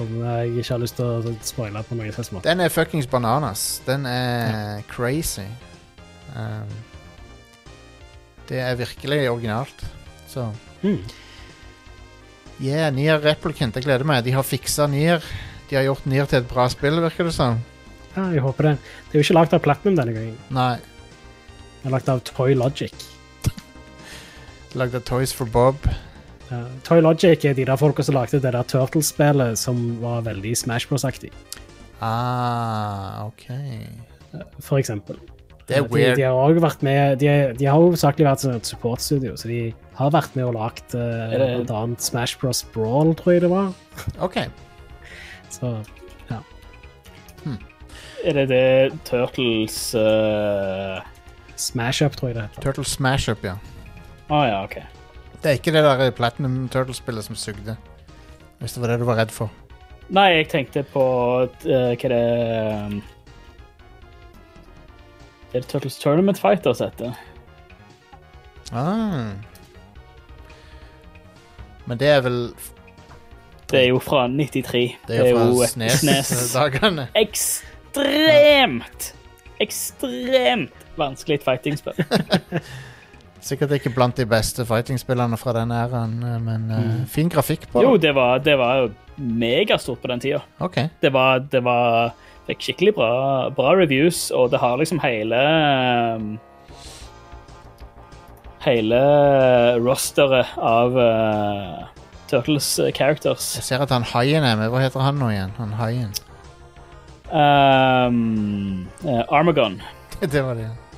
som jeg ikke har lyst til å spoile på noen slags måte. Den er fuckings bananas. Den er crazy. Um, det er virkelig originalt. Så Mm. Yeah, Nier Replicant. Jeg gleder meg. De har fiksa Nier. De har gjort Nier til et bra spill, virker det som. Ja, jeg håper det. Det er jo ikke lagd av Platinum denne gangen. Nei. Det er lagd av Toy Logic. Lagd av Toys for Bob. Ja, Toy Logic er de der folka som lagde det der Turtles-spillet som var veldig Smash Bros-aktig, Ah, OK. for eksempel. Det er De, weird. de har også vært med De, de har hovedsakelig vært et supportstudio, så de har vært med og lagd uh, det- blant annet Smash Bros. Brawl, tror jeg det var. OK. Så Er det det Turtles uh... Smash Up, tror jeg det heter. Turtles Smash Up, ja. Å ja, OK. Det er ikke det der Platinum Turtle-spillet som sugde. Hvis det var det du var redd for. Nei, jeg tenkte på uh, hva det um, Er det Turtles Tournament Fighters heter? Ah. Men det er vel Det er jo fra 93. Det er jo fra Snes- Snes-dagene. <laughs> Ekstremt, ekstremt vanskelig fighting-spill. <laughs> Sikkert ikke blant de beste fighting-spillerne fra den æraen, eh, men uh, fin grafikk på Jo, det. var, det var megastort på den tida. Okay. Det var, det var Fikk skikkelig bra, bra reviews, og det har liksom hele um, Hele rosteret av uh, Turtles characters. Jeg ser at han haien er med. Hva heter han nå igjen? Han haien. Um, uh, Armagon. <laughs> det var det. Uh,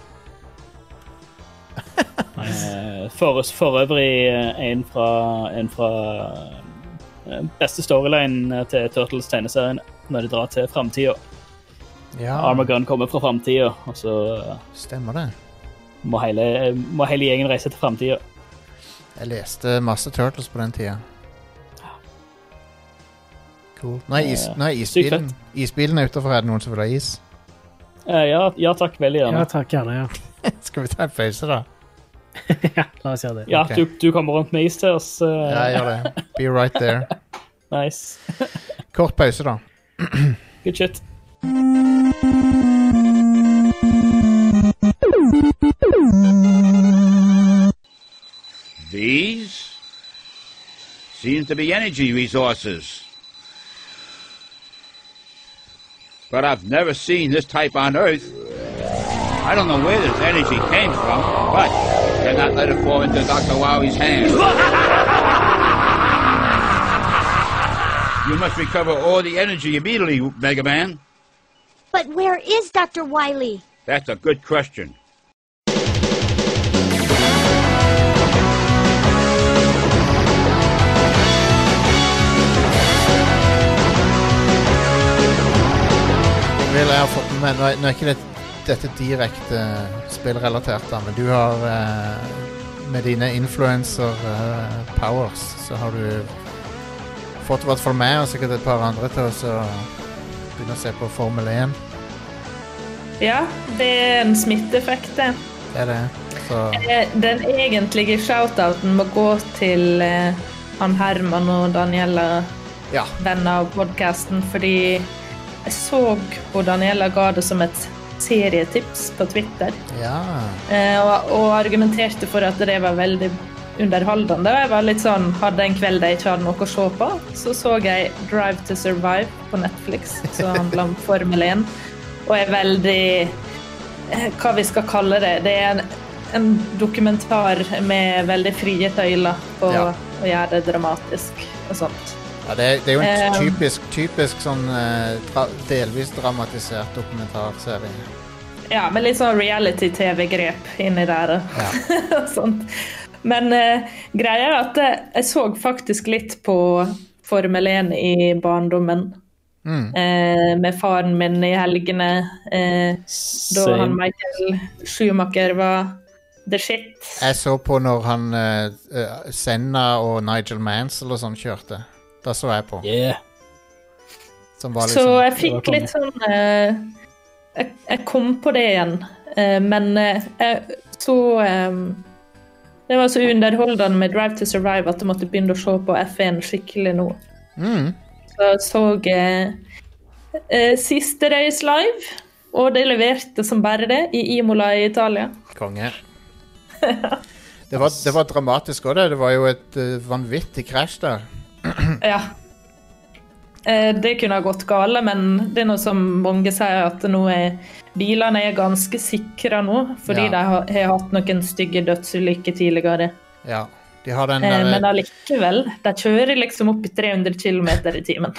for, for øvrig uh, en fra, en fra uh, beste storyline til Turtles tegneserien når de drar til framtida. Ja, Armagun kommer fra framtida, og så stemmer det. må, hele, må hele gjengen reise til framtida. Jeg leste masse Turtles på den tida. Cool. Nå er, is, Eh, nå er isbilen, isbilen er utenfor. Er det noen som vil ha is? Ja, ja takk, veldig gjerne. Ja, takk gjerne. Ja, <laughs> Skal vi ta en pause, da? <laughs> ja la oss gjøre det. Ja, Ok. du, du kommer rundt med is til oss. uh, Ja, jeg gjør det. Be right there. <laughs> Nice. <laughs> Kort pause, da. <clears throat> Good shit. These seem to be energy resources. But I've never seen this type on Earth. I don't know where this energy came from, but cannot let it fall into Dr. Wowie's hands. you must recover all the energy immediately, Mega Man. But where is Dr. Wiley? That's a good question. Vil jeg ha fått med Dette direkte spillrelatert, da, men du har eh, Med dine influencer-powers, så har du fått i hvert fall meg og sikkert et par andre til å begynne å se på Formel 1. Ja, det er en smitteeffekt, det. Det er det. Så Eh, Den egentlige shoutouten må gå til eh, han Herman og Daniela, ja. venner av podkasten, fordi jeg så på Daniela ga det som et serietips på Twitter, Ja. eh, og, og argumenterte for at det var veldig underholdende. Og jeg var litt sånn, hadde en kveld jeg ikke hadde noe å se på, så så jeg Drive to Survive på Netflix, som <laughs> handler om Formel 1, og er veldig eh, hva vi skal kalle det. Det er en, en dokumentar med veldig frie tøyler på Ja. å gjøre det dramatisk og sånt. Ja det, det er jo en Eh. typisk, typisk sånn eh, dra, delvis dramatisert dokumentarserie. Ja, med litt sånn reality-TV-grep inni der. Ja. <laughs> sånt. Men uh, greia er at eh, jeg så faktisk litt på Formel 1 i barndommen. Mm. Uh, med faren min i helgene. uh, da han Michael Schumacher var the shit. Jeg så på når han eh, eh, Senna og Nigel Mansell og sånn kjørte. Da så jeg på. Yeah. Som var Så liksom jeg fikk litt sånn uh, jeg, jeg kom på det igjen, uh, men uh, jeg så um, Det var så underholdende med Drive to Survive at jeg måtte begynne å se på F1 skikkelig nå. mm. Så jeg så siste race live, og det leverte som bare det i Imola i Italia. Konge. <laughs> Det var, det var dramatisk òg, det. Det var jo et vanvittig krasj der. Ja. eh, det kunne ha gått gale, men det er noe som mange sier at nå er bilene er ganske sikre nå, fordi Ja. de har, har hatt noen stygge dødsulykker tidligere. Ja. De har den Eh, der, men allikevel, de kjører liksom opp i 300 km i timen.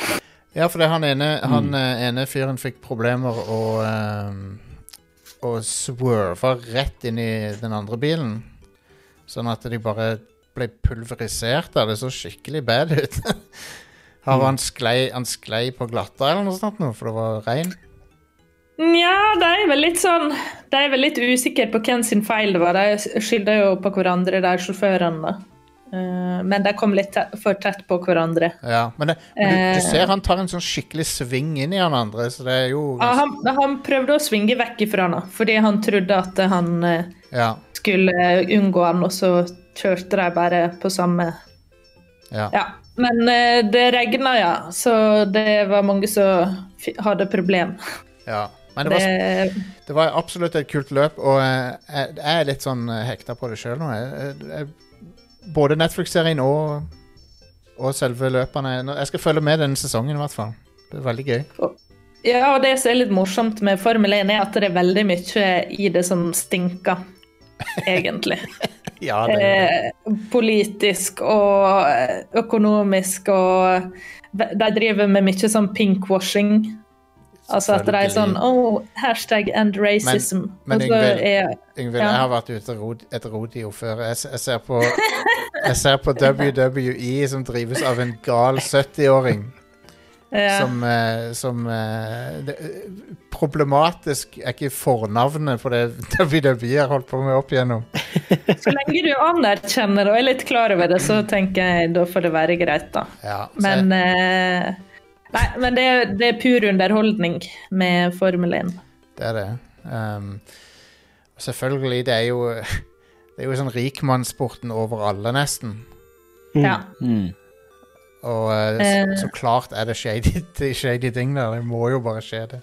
Ja, for det han ene, han eh, ene fyren fikk problemer og um, Og swerva rett inn i den andre bilen. Sånn at de bare ble pulverisert av det. Så skikkelig bad ut. <laughs> Har han sklei, han sklei på glatta eller noe sånt nå, for det var regn? Nja, de er vel litt sånn De er vel litt usikre på hvem sin feil det var. De skylder jo på hverandre, de sjåførene. Eh, Men de kom litt for tett på hverandre. Ja, men, det, men du, du Eh. ser han tar en sånn skikkelig sving inn i han andre, så det er jo Ja, han, han prøvde å svinge vekk ifra han, fordi han trodde at han eh, Ja. skulle unngå han, og så kjørte de bare på samme ja. Ja. Men eh, det regna, ja, så det var mange som hadde problem. ja. Men det var, Det, Det var absolutt et kult løp, og eh, jeg, er litt sånn eh, hekta på det sjøl nå. Jeg, jeg, både Netflix-serien og, og selve løpene. Jeg skal følge med denne sesongen, i hvert fall. Det er veldig gøy. ja, og det som er litt morsomt med Formel 1, er at det er veldig mye i det som stinker, egentlig. <laughs> Ja, det, eh, politisk og økonomisk og De driver med mye sånn pinkwashing. Altså at de er sånn Oh, hashtag end racism. men men Yngvild, ja. jeg har vært ute rod, et rodeo før. Jeg, jeg, ser på, jeg ser på <laughs> WWE som drives av en gal 70-åring. Ja. Som, eh, som eh, det, Problematisk er ikke fornavnet på det <laughs> WWE har holdt på med opp igjennom. Så lenge du anerkjenner og er litt klar over det, så tenker jeg da får det være greit, da. Ja, Men eh, Nei, men det, det er pur underholdning med Formel 1. Det er det. Um, selvfølgelig, det er jo <laughs> Det er jo sånn rikmannssporten over alle, nesten. Ja. Og eh, Eh. så, så klart er det shady, <laughs> shady ting der. Det må jo bare skje, det.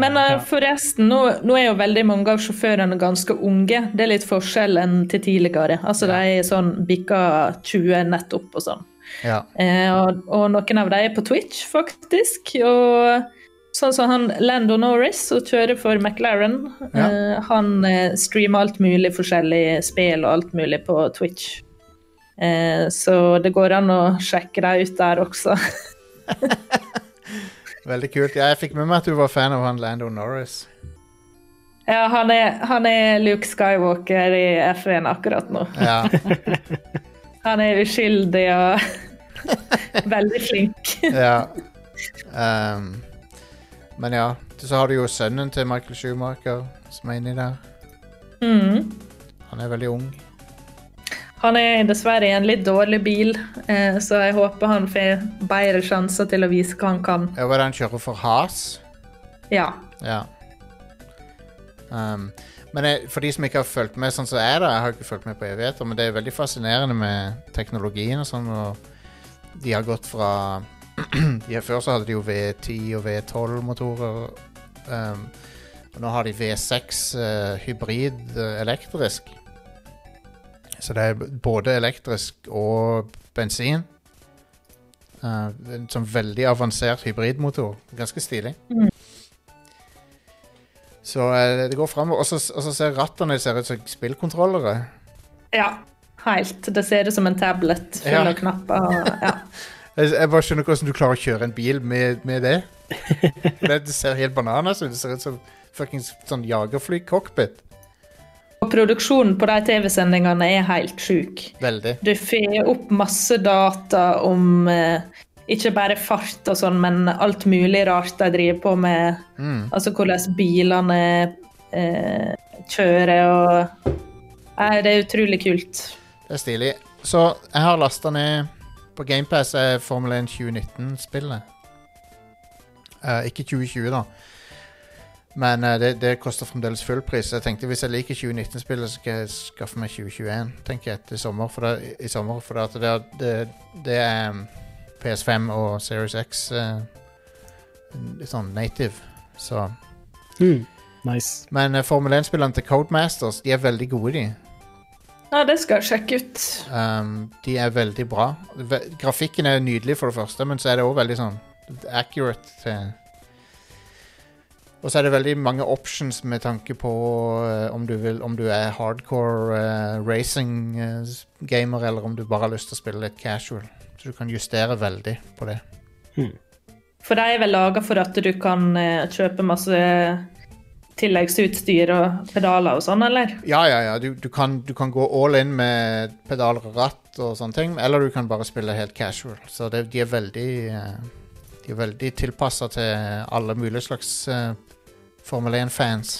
Men uh, forresten, nå, nå er jo veldig mange av sjåførene ganske unge. Det er litt forskjell enn til tidligere. Altså De er sånn bikka 20 nettopp og sånn. Ja. Eh, og, og noen av dem er på Twitch, faktisk. Og sånn som han Lando Norris, som kjører for McLaren, Ja. eh, han eh, streamer alt mulig forskjellig spill og alt mulig på Twitch. Eh, så det går an å sjekke deg ut der også. <laughs> Veldig kult. Ja, jeg fikk med meg at du var fan av han Lando Norris. Ja, han er, han er Luke Skywalker i F1 akkurat nå. Ja, <laughs> Han er uskyldig og <laughs> veldig flink. ja. Um, men ja. Så har du jo sønnen til Michael Schumacher som er inni der. Mm. Han er veldig ung. Han er dessverre i en litt dårlig bil, eh, så jeg håper han får bedre sjanser til å vise hva han kan. Ja, Hva er det han kjører for Has? Ja. Ja. Um, men jeg, for de som ikke har fulgt med sånn som jeg da, jeg har ikke fulgt med på evigheter, men det er veldig fascinerende med teknologien og sånn, og de har gått fra <clears throat> de, Før så hadde de jo V10 og V12-motorer, um, og nå har de V6 uh, hybrid uh, elektrisk. Så det er både elektrisk og bensin. Uh, en sånn veldig avansert hybridmotor. Ganske stilig. Så uh, det går framover. Og så- ser rattene ser ut som spillkontrollere. ja. Helt. Det ser ut som en tablet full Ja. av knapper. og- Ja. <laughs> Jeg, bare skjønner hvordan du klarer å kjøre en bil med, med det. <laughs> det. Det ser helt bananas ut. Det ser ut som fuckings sånn jagerfly-cockpit. Produksjonen på de TV-sendingene er helt sjuk. Veldig. Du får opp masse data om eh, ikke bare fart og sånn, men alt mulig rart de driver på med. Mm. Altså hvordan bilene eh, kjører og Nei, det er utrolig kult. Det er stilig. Så jeg har lasta ned på GamePass er Formel 1 2019-spillet. Uh, ikke 2020, da. Men eh, det, det koster fremdeles full pris. Jeg tenkte hvis jeg liker 2019-spillet, så skal jeg skaffe meg 2021 tenker jeg, til sommer. For det, i sommer, for det, det, det, det er um, PS5 og Series X eh, sånn native. Så mm, Nice. Men eh, Formel 1-spillerne til Codemasters De er veldig gode, de. Ja, det skal jeg sjekke ut. Um, de er veldig bra. Grafikken er nydelig, for det første, men så er det òg veldig sånn accurate til Og så er det veldig mange options med tanke på uh, om, du vil, om du er hardcore uh, racing-gamer, eller om du bare har lyst til å spille litt casual. Så du kan justere veldig på det. For de er vel laga for at du kan uh, kjøpe masse tilleggsutstyr og pedaler og sånn, eller? Ja, ja, ja. Du, du, kan, du kan gå all in med pedaler og ratt og sånne ting, eller du kan bare spille helt casual. Så det, de er veldig eh, De er veldig tilpassa til alle mulige slags eh, Formel 1-fans.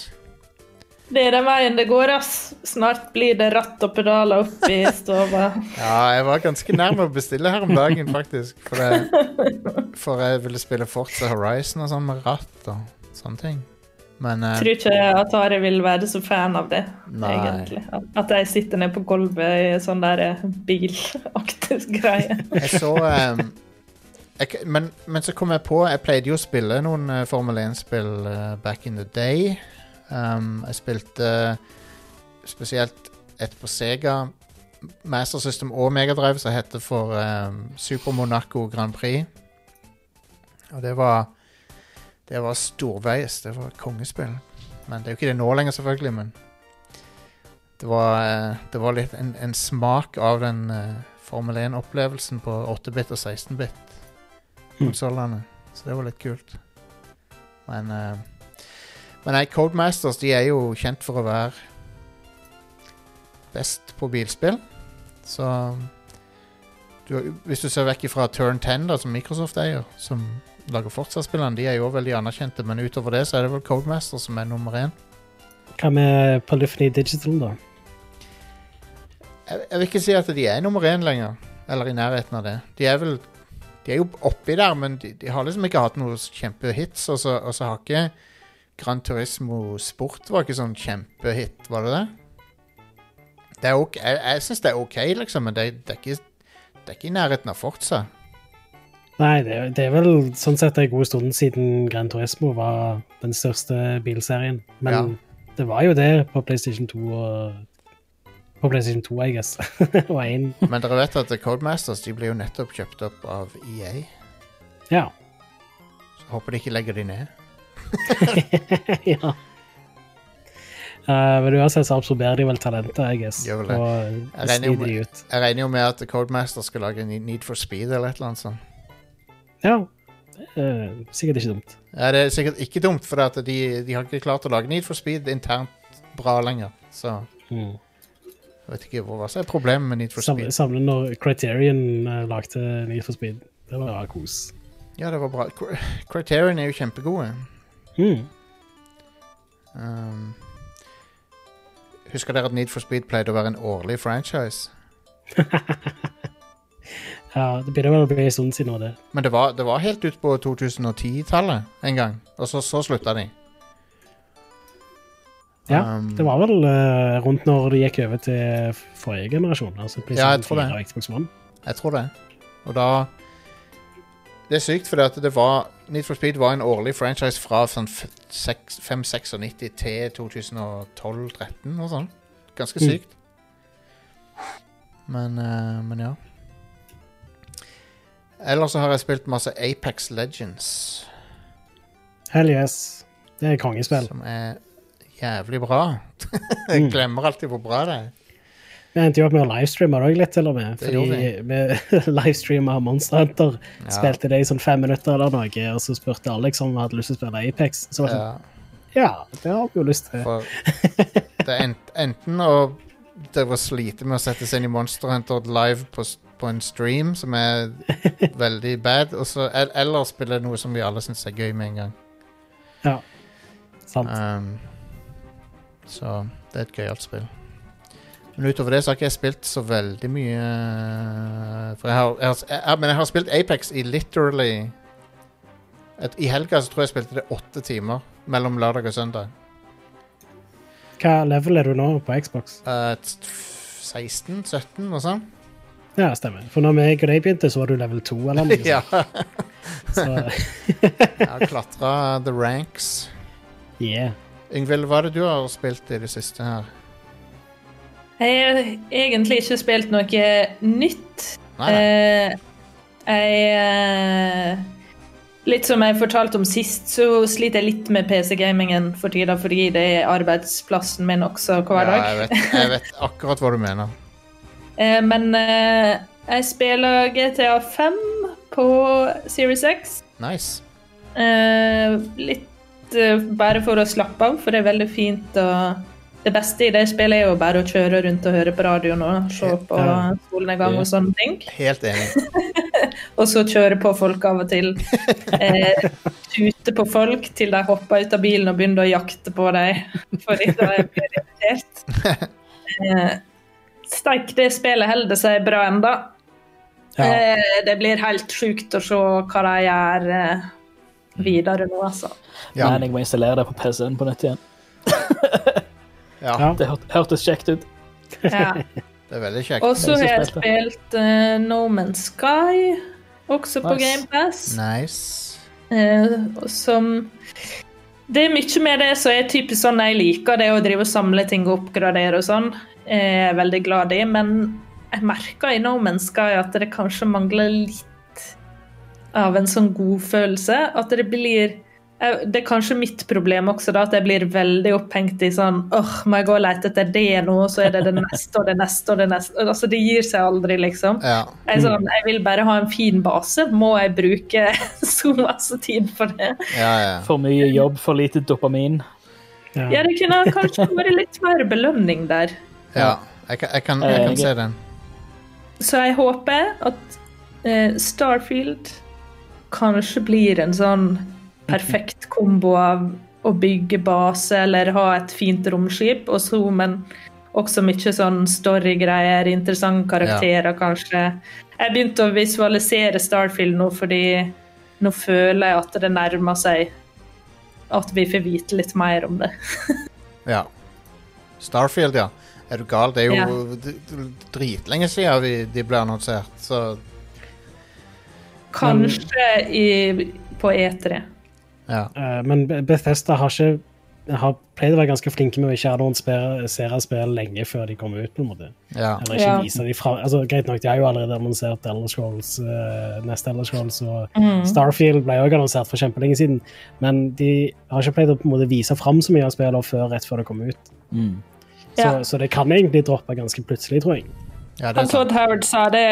Det er den veien det går, ass. Snart blir det ratt og pedaler opp i stua. <laughs> Ja, jeg var ganske nærme å bestille her om dagen, faktisk. For jeg, for jeg ville spille Forza Horizon og sånn med ratt og sånne ting. Men uh, Tror ikke Atari vil være så fan av det, Nei. egentlig. At- jeg sitter ned på gulvet i sånn der bilaktig greie. jeg så ehm, jeg, men, men så kom jeg på Jeg pleide jo å spille noen uh, Formel 1-spill uh, back in the day. Um, jeg spilte spesielt et på Sega, Master System og Megadrive som heter for Super Monaco Grand Prix. Og det var Det var storveis. Det var kongespill. Men det er jo ikke det nå lenger, selvfølgelig. Men det var, eh, det var litt en, en smak av den eh, Formel 1-opplevelsen på 8-bit og 16-bit-konsollene. Så det var litt kult. Men uh, Men nei, Codemasters de er jo kjent for å være best på bilspill. Så du, Hvis du ser vekk fra Turn 10, da, som Microsoft eier, som lager Fortsatt-spillene, de er jo veldig anerkjente, men utover det så er det vel Codemasters som er nummer én. Hva med Polyphony Digital, da? Jeg, jeg vil ikke si at de er nummer én lenger, eller i nærheten av det. De er vel De er jo oppi der, men de, de har liksom ikke hatt noen kjempehits, og så, og så har ikke Gran Turismo Sport var ikke sånn kjempehit, var det det? Det er ok, jeg jeg syns det er OK, liksom, men det, det, er ikke, det er ikke i nærheten av Forza. Nei, det, det er vel sånn sett en god stund siden Gran Turismo var den største bilserien. Men det var jo det på PlayStation 2 og På PlayStation 2, I guess. <laughs> og 1. Men dere vet at Codemasters de blir jo nettopp kjøpt opp av EA. Ja. Så håper de ikke legger de ned. <laughs> ja. Uh, men uansett så absorberer de vel talentet, I guess. Gjør det. Og Jeg med, jeg regner jo med at Codemasters skal lage Need for Speed eller et eller annet sånt. Ja. Uh, sikkert ikke dumt. Ja, det er sikkert ikke dumt, for de, de har ikke klart å lage Need for Speed internt bra lenger. Så Mm. Jeg vet ikke hva som er problemet med Need for Speed. samle når Criterion uh, lagde Need for Speed. Det var kos. Ja, det var bra. Criterion er jo kjempegode. Mm. Um, husker dere at Need for Speed pleide å være en årlig franchise? <laughs> Ja, det begynner vel å bli en stund siden nå, det. Men det var, det var helt ut på 2010-tallet en gang, og så, så slutta de. Ja, Um, det var vel uh, rundt når de gikk over til forrige generasjon, altså Ja, jeg tror det. 4 og Xbox One. Jeg tror det. Og da Det er sykt, fordi at det var Need for Speed var en årlig franchise fra sånn 596 til 2012-13 og sånn. Ganske Mm. sykt. Men, uh, men ja. Ellers så har jeg spilt masse Apex Legends, Hell yes. Det er kongespill. som er jævlig bra. <laughs> jeg Mm. glemmer alltid hvor bra det er. Vi endte jo opp med å livestreame det òg litt, til og med. Fordi vi <laughs> livestreama Monster Hunter. Ja. Spilte det i sånn fem minutter eller noe, og så spurte Alex om vi hadde lyst til å spille Apex. Så var det sånn, Ja. ja, det har vi jo lyst til. Det er ent, enten å det var slite med å sette seg inn i Monster Hunter live på, på en stream, som er <laughs> veldig bad, og så, eller spille noe som vi alle syns er gøy med en gang. Ja, sant. Um, så det er et gøyalt spill. Men utover det så har ikke jeg spilt så veldig mye uh, For jeg har, jeg har, jeg, Men jeg har spilt Apex i literally et, I helga så tror jeg jeg spilte det åtte timer mellom lørdag og søndag. Hva level er du nå på Xbox? Uh, 16-17 og sånn. Ja, stemmer. For når jeg og deg begynte, så var du level 2 eller noe. <laughs> ja. Så, <laughs> Jeg har klatra the ranks. yeah. Yngvild, hva er det du har spilt i det siste her? Jeg har egentlig ikke spilt noe nytt. Nei. Eh, jeg eh, Litt som jeg fortalte om sist, så sliter jeg litt med PC-gamingen for tida, fordi det er arbeidsplassen min også hver Ja, dag. jeg, vet, jeg vet akkurat hva du mener. <laughs> Eh, men eh, jeg spiller GTA 5 på Series X. Nice. Eh, litt eh, bare for å slappe av, for det er veldig fint å Det beste i det spillet er jo bare å kjøre rundt og høre på radioen og se på solnedgang og sånne ting. Helt enig. <laughs> Og så kjøre på folk av og til. Eh, tute på folk til de hopper ut av bilen og begynner å jakte på dem fordi de blir irritert. Eh, Steik, det spillet holder seg bra enda. Ja. Eh, det blir helt sjukt å se hva de gjør eh, videre nå, altså. Ja. Men jeg må installere det på PC-en på nytt igjen. Ja. Det hør- hørtes kjekt ut. Ja. <laughs> det er veldig kjekt. Og så har jeg spilt uh, No Man's Sky, også på Nice. GamePass. Nice. Uh, som Det er mye med det som er typisk sånn jeg liker, det å drive og samle ting og oppgradere og sånn. Jeg er veldig glad i, men jeg merker i No Man's Sky at det kanskje mangler litt av en sånn god følelse At det blir eh, Det er kanskje mitt problem også, da, at jeg blir veldig opphengt i sånn åh, må jeg gå og lete etter det nå, og så er det det neste og det neste og det neste. Altså, det gir seg aldri, liksom. Ja. Jeg, sånn, jeg vil bare ha en fin base. Må jeg bruke <laughs> så masse tid for det? Ja, ja. For mye jobb, for lite dopamin. Ja. Ja, det kunne kanskje vært litt mer belønning der. ja. Jeg, kan, jeg, kan, jeg kan Jeg- se den. Så jeg håper at eh, Starfield kanskje blir en sånn perfekt kombo av å bygge base eller ha et fint romskip, og så, men også mye sånn storygreier, interessante karakterer, kanskje. Jeg begynte å visualisere Starfield nå fordi nå føler jeg at det nærmer seg at vi får vite litt mer om det. <laughs> Ja. Starfield, ja. Er du gal? Det er jo Ja. dritlenge siden de ble annonsert, så Kanskje i, på E E3. ja. Eh, Men Bethesda har ikke har pleid å være ganske flinke med å ikke annonsere spill lenge før de kommer ut. på en måte. ja. Eller ikke Ja. vise de fra, altså Greit nok, de har jo allerede annonsert Elder Scrolls, uh, neste Elder Scrolls, og Mm. Starfield ble også annonsert for kjempelenge siden. Men de har ikke pleid å på en måte vise fram så mye av spillene før rett før det kommer ut. Så, Ja. så det kan egentlig droppe ganske plutselig, tror jeg. Ja det Han er. Todd Howard sa det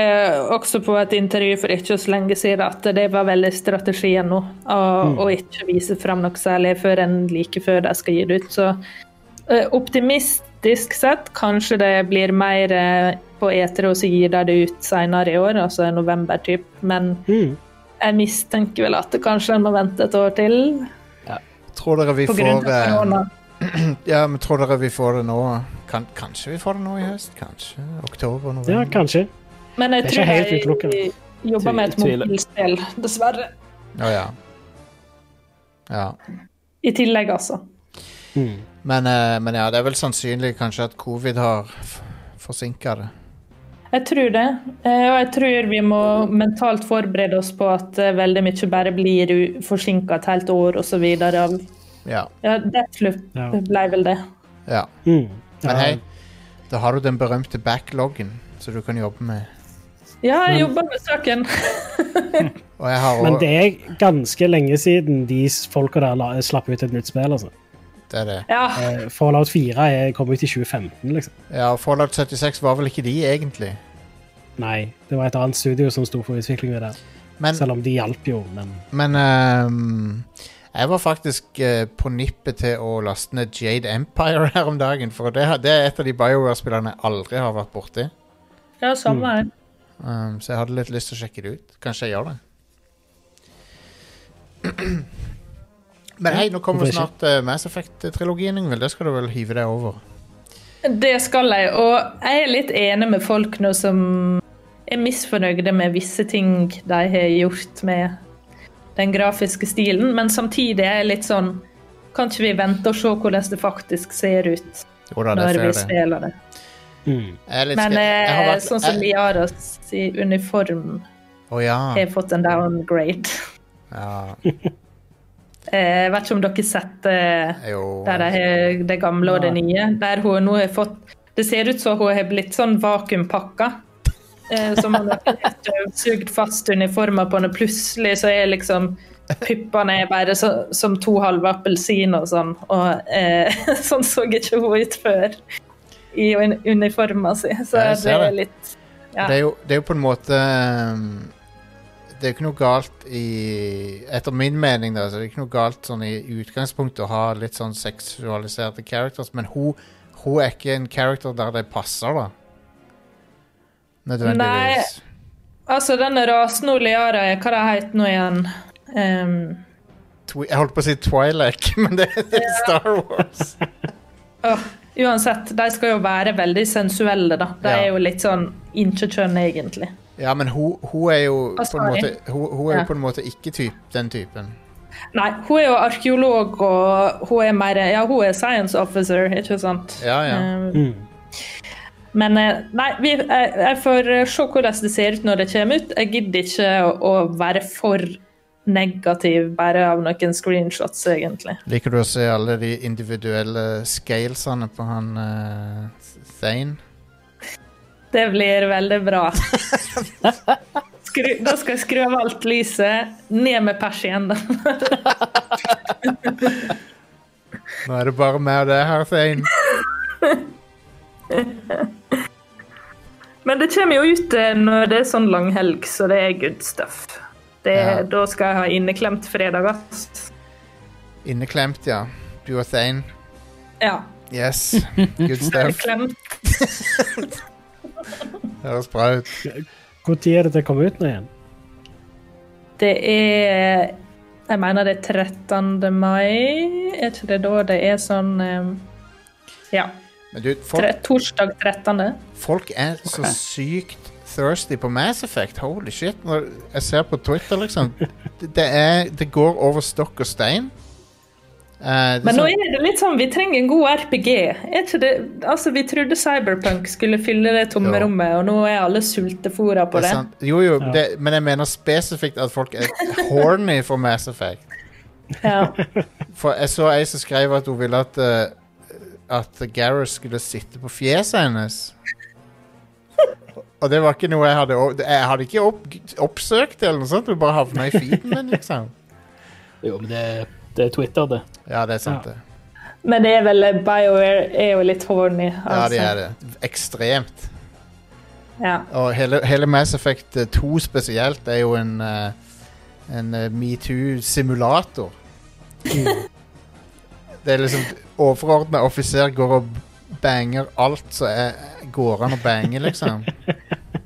også på et intervju for ikke så lenge siden, at det var veldig strategien nå å, å ikke vise fram noe særlig før enn like før de skal gi det ut. Så eh, optimistisk sett kanskje det blir mer eh, på E3 og så gir de det ut senere i år, altså november typ. Men Mm. jeg mistenker vel at det kanskje en må vente et år til Tror dere vi får av eh. <clears throat> Ja, men tror dere vi får det nå? Kan, kanskje vi får det nå i høst? Kanskje? Oktober? November? Ja, kanskje. Men jeg tror utelukket. jobber med et mobilspill, dessverre. Å ja. Ja. I tillegg, altså. Mm. Men, eh, men ja, det er vel sannsynlig kanskje at covid har forsinka det. Jeg tror det. Eh, Og jeg tror vi må mentalt forberede oss på at eh, veldig mye bare blir forsinka et helt år osv. av Ja. Ja, Deathloop Ja. ble vel det. ja. Mm. Men hei, da har du den berømte backloggen som du kan jobbe med. Ja, jeg jobber med saken. <laughs> Og jeg har Men det er ganske lenge siden de folka der la, slapp ut et nytt spill. altså. Det er det. Ja, Eh, Fallout 4 er, kom ut i 2015, liksom. Ja, og Fallout 76 var vel ikke de, egentlig. Nei, det var et annet studio som sto for utviklingen der. Men, Selv om de hjalp jo, men men ehm, jeg var faktisk eh, på nippet til å laste ned Jade Empire <laughs> her om dagen. For det, det er et av de BioWare-spillerne jeg aldri har vært borti. ja samme her. Um, så jeg hadde litt lyst til å sjekke det ut. Kanskje jeg gjør det. <clears throat> Men hei, nå kommer snart uh, Mass Effect-trilogien, Ingvild. Det skal du vel hive deg over? Det skal jeg. Og jeg er litt enig med folk nå som er misfornøyde med visse ting de har gjort med den grafiske stilen, men samtidig er jeg litt sånn Kan ikke vi vente og se hvordan det faktisk ser ut Hvordan når vi spiller det? mm. Jeg er litt Men jeg har eh, vært- sånn som jeg- Liaras i uniform oh, ja. har fått en downgrade. ja. <laughs> Eh, Jeg vet ikke om dere har sett eh, der det gamle og det nye. Der hun nå har fått Det ser ut som hun har blitt sånn vakuumpakka. Eh, som han har sugd fast uniformer på og Plutselig så er liksom puppene er bare så, som to halve appelsin og sånn. Og eh, <laughs> sånn så ikke hun ut før i un uniforma si. Så det er litt ja. Det, er jo, det er jo på en måte um, Det er jo ikke noe galt i Etter min mening, da, så er det ikke noe galt sånn i utgangspunktet å ha litt sånn seksualiserte characters, men hun, hun er ikke en character der det passer, da. Nødvendigvis. Altså, denne rasen Oliara, hva det heter nå igjen? Um, Twi jeg holdt på å si Twilight, <laughs> men det, det er Star Wars. <laughs> oh, uansett, de skal jo være veldig sensuelle, da. De Ja. er jo litt sånn ikke-kjønn, egentlig. Ja, men hun, hun er jo på en måte, hun, hun er jo Ja. på en måte ikke typ, den typen. Nei, hun er jo arkeolog, og hun er mer Ja, hun er science officer, ikke sant? Ja, ja. Ehm, Men eh, nei, vi, jeg, jeg får eh, se hvordan det ser ut når det kommer ut. Jeg gidder ikke å, å være for negativ bare av noen screenshots, egentlig. Liker du å se alle de individuelle scalesene på han uh, Thane? Det blir veldig bra. <laughs> Skru, da skal jeg skru av alt lyset, ned med persiennen. Nå er det bare meg og deg her, Thane. <laughs> Men det kommer jo ut eh, når det er sånn langhelg, så det er good stuff. Det, Ja. Da skal jeg ha inneklemt fredag. Inneklemt, ja. Du og Thane. Ja. Yes. <laughs> Good stuff. Det <laughs> Høres bra ut. Når er det til å komme ut nå igjen? Det er Jeg mener det er 13. mai. Er ikke det da det er sånn eh, Ja. Men du, Tre, folk, torsdag 13. folk er så sykt thirsty på Mass Effect. Holy shit. Når jeg ser på Twitter, liksom Det, er, det går over stokk og stein. Uh, Men nå sånn- er det litt sånn, vi trenger en god RPG. Er det, altså Vi trodde Cyberpunk skulle fylle det tomme Jo. rommet, og nå er alle sultefòra på det det. Jo, jo, Ja. det, men jeg mener spesifikt at folk er horny for Mass Effect. Ja. For jeg så ei som skrev at hun ville at uh, At Gareth skulle sitte på fjeset hennes. Og det var ikke noe jeg hadde Jeg hadde ikke opp, oppsøkt det eller noe sånt. Du bare havna i feeden min, liksom. <laughs> Jo, men det, det er Twitter, det. Ja, det er sant, Ja. det. Men det er vel BioWare er jo litt horny. Altså. Ja, de er det. Ekstremt. Ja. Og hele, hele Mass Effect eh, 2 spesielt er jo en eh, En eh, metoo-simulator. Det er liksom Overordna offiser går og banger alt som går an å bange, liksom.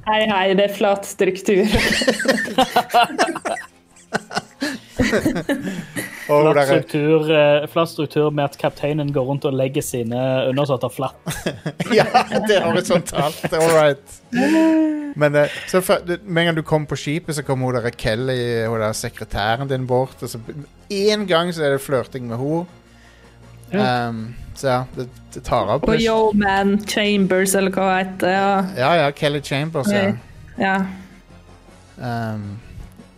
Hei, hei, det er flat struktur. <laughs> Og Flat struktur, eh, flat struktur med at kapteinen går rundt og legger sine undersåtter flatt. <laughs> ja, det er horisontalt. All right. Men eh, så for, med en gang du kom på skipet, så kom hun der Kelly, hun der sekretæren din bort. Og så én gang så er det flørting med henne. Um, så ja, det, det tar av. Og Yo Man Chambers, eller hva det heter. Ja. Ja, ja, Kelly Chambers, ja. ja. Um,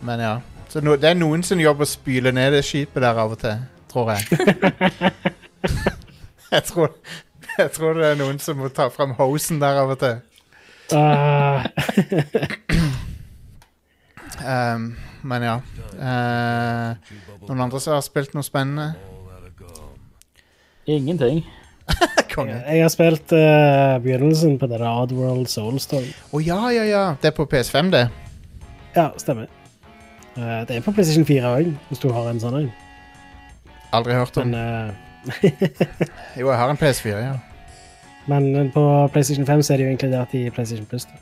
men ja. Så no, det er noen som jobber å spyle ned det skipet der av og til, tror jeg. <laughs> jeg, tror, jeg tror det er noen som må ta fram hosen der av og til. Ah, Um, men ja. Uh, noen andre som har spilt noe spennende? Ingenting. <laughs> Konge. jeg har spilt eh, begynnelsen på denne Oddworld Soulstorm. Å ja, ja, ja. Det er på PS5, det. Ja, stemmer. Eh, det er på PlayStation 4 òg, hvis du har en sånn en. Aldri hørt om. Men, eh, <laughs> Jo, jeg har en PS4, ja. men på PlayStation 5 så er det jo inkludert i PlayStation Plus. da.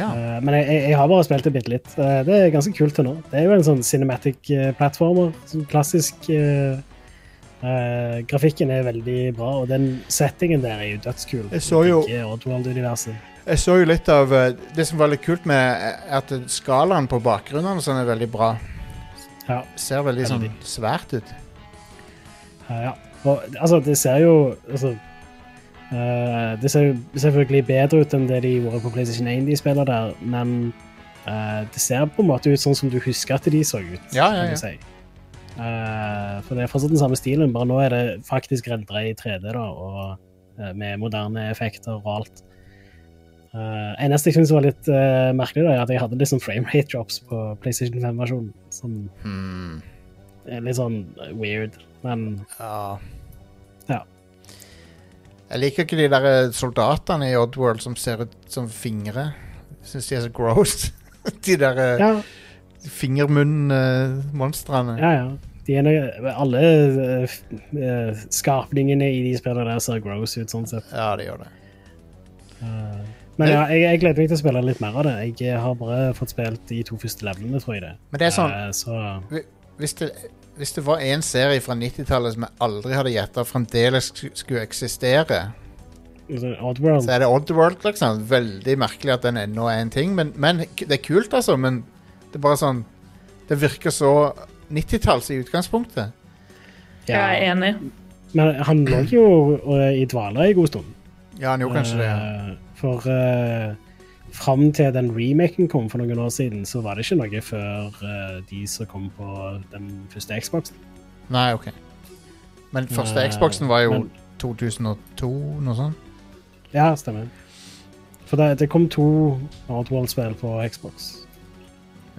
ja. Eh, men jeg, jeg, jeg har bare spilt det bitte litt. Eh, det er ganske kult til nå. Det er jo en sånn cinematic platformer. Sånn klassisk eh, eh, Grafikken er veldig bra, og den settingen der er jo dødskul. Jeg så jo- Jeg så jo litt av uh, Det som var litt kult med er at skalaen på bakgrunnen sånn er veldig bra. Ja. Ser veldig sånn svært ut. Ja, ja. Og, altså, det ser jo altså, uh, Det ser jo selvfølgelig bedre ut enn det de gjorde på PlayStation 1, de spiller der, men eh, det ser på en måte ut sånn som du husker at de så ut. Ja, ja, ja. Eh, for det er fortsatt den samme stilen, bare nå er det faktisk rendra i 3D, da, og eh, med moderne effekter og alt. Uh, eneste jeg syntes var litt uh, merkelig, da, er at jeg hadde litt sånn framerate drops på PlayStation 5-versjonen. Som Hmm. er litt sånn weird, men Ja. Ja. Jeg liker ikke de der soldatene i Oddworld som ser ut som fingre. Syns de er så gross. <laughs> de der ja, fingermunn-monstrene. ja. ja. De er alle uh, eh, skapningene i de spillene der ser gross ut, sånn sett. ja, det gjør det. Uh, men ja, jeg, jeg gleder meg til å spille litt mer av det. Jeg har bare fått spilt de to første levelene, tror jeg det. Men det er sånn uh, så Hvis det, hvis det var en serie fra 90-tallet som jeg aldri hadde gjetta fremdeles skulle eksistere, Oddworld så er det Oddworld, liksom. Veldig merkelig at den ennå er en ting. Men, men det er kult, altså. Men det er bare sånn Det virker så 90-talls i utgangspunktet. Jeg er enig. Men han lå jo eh, i dvale en god stund. Ja, han gjorde kanskje det. Ja. Eh, For uh, fram til den remaken kom for noen år siden, så var det ikke noe før uh, de som kom på den første Xboxen. Nei, OK. Men første uh, Xboxen var jo men- 2002, noe sånt. Ja, stemmer. For det, det kom to Oddworld-spill på Xbox.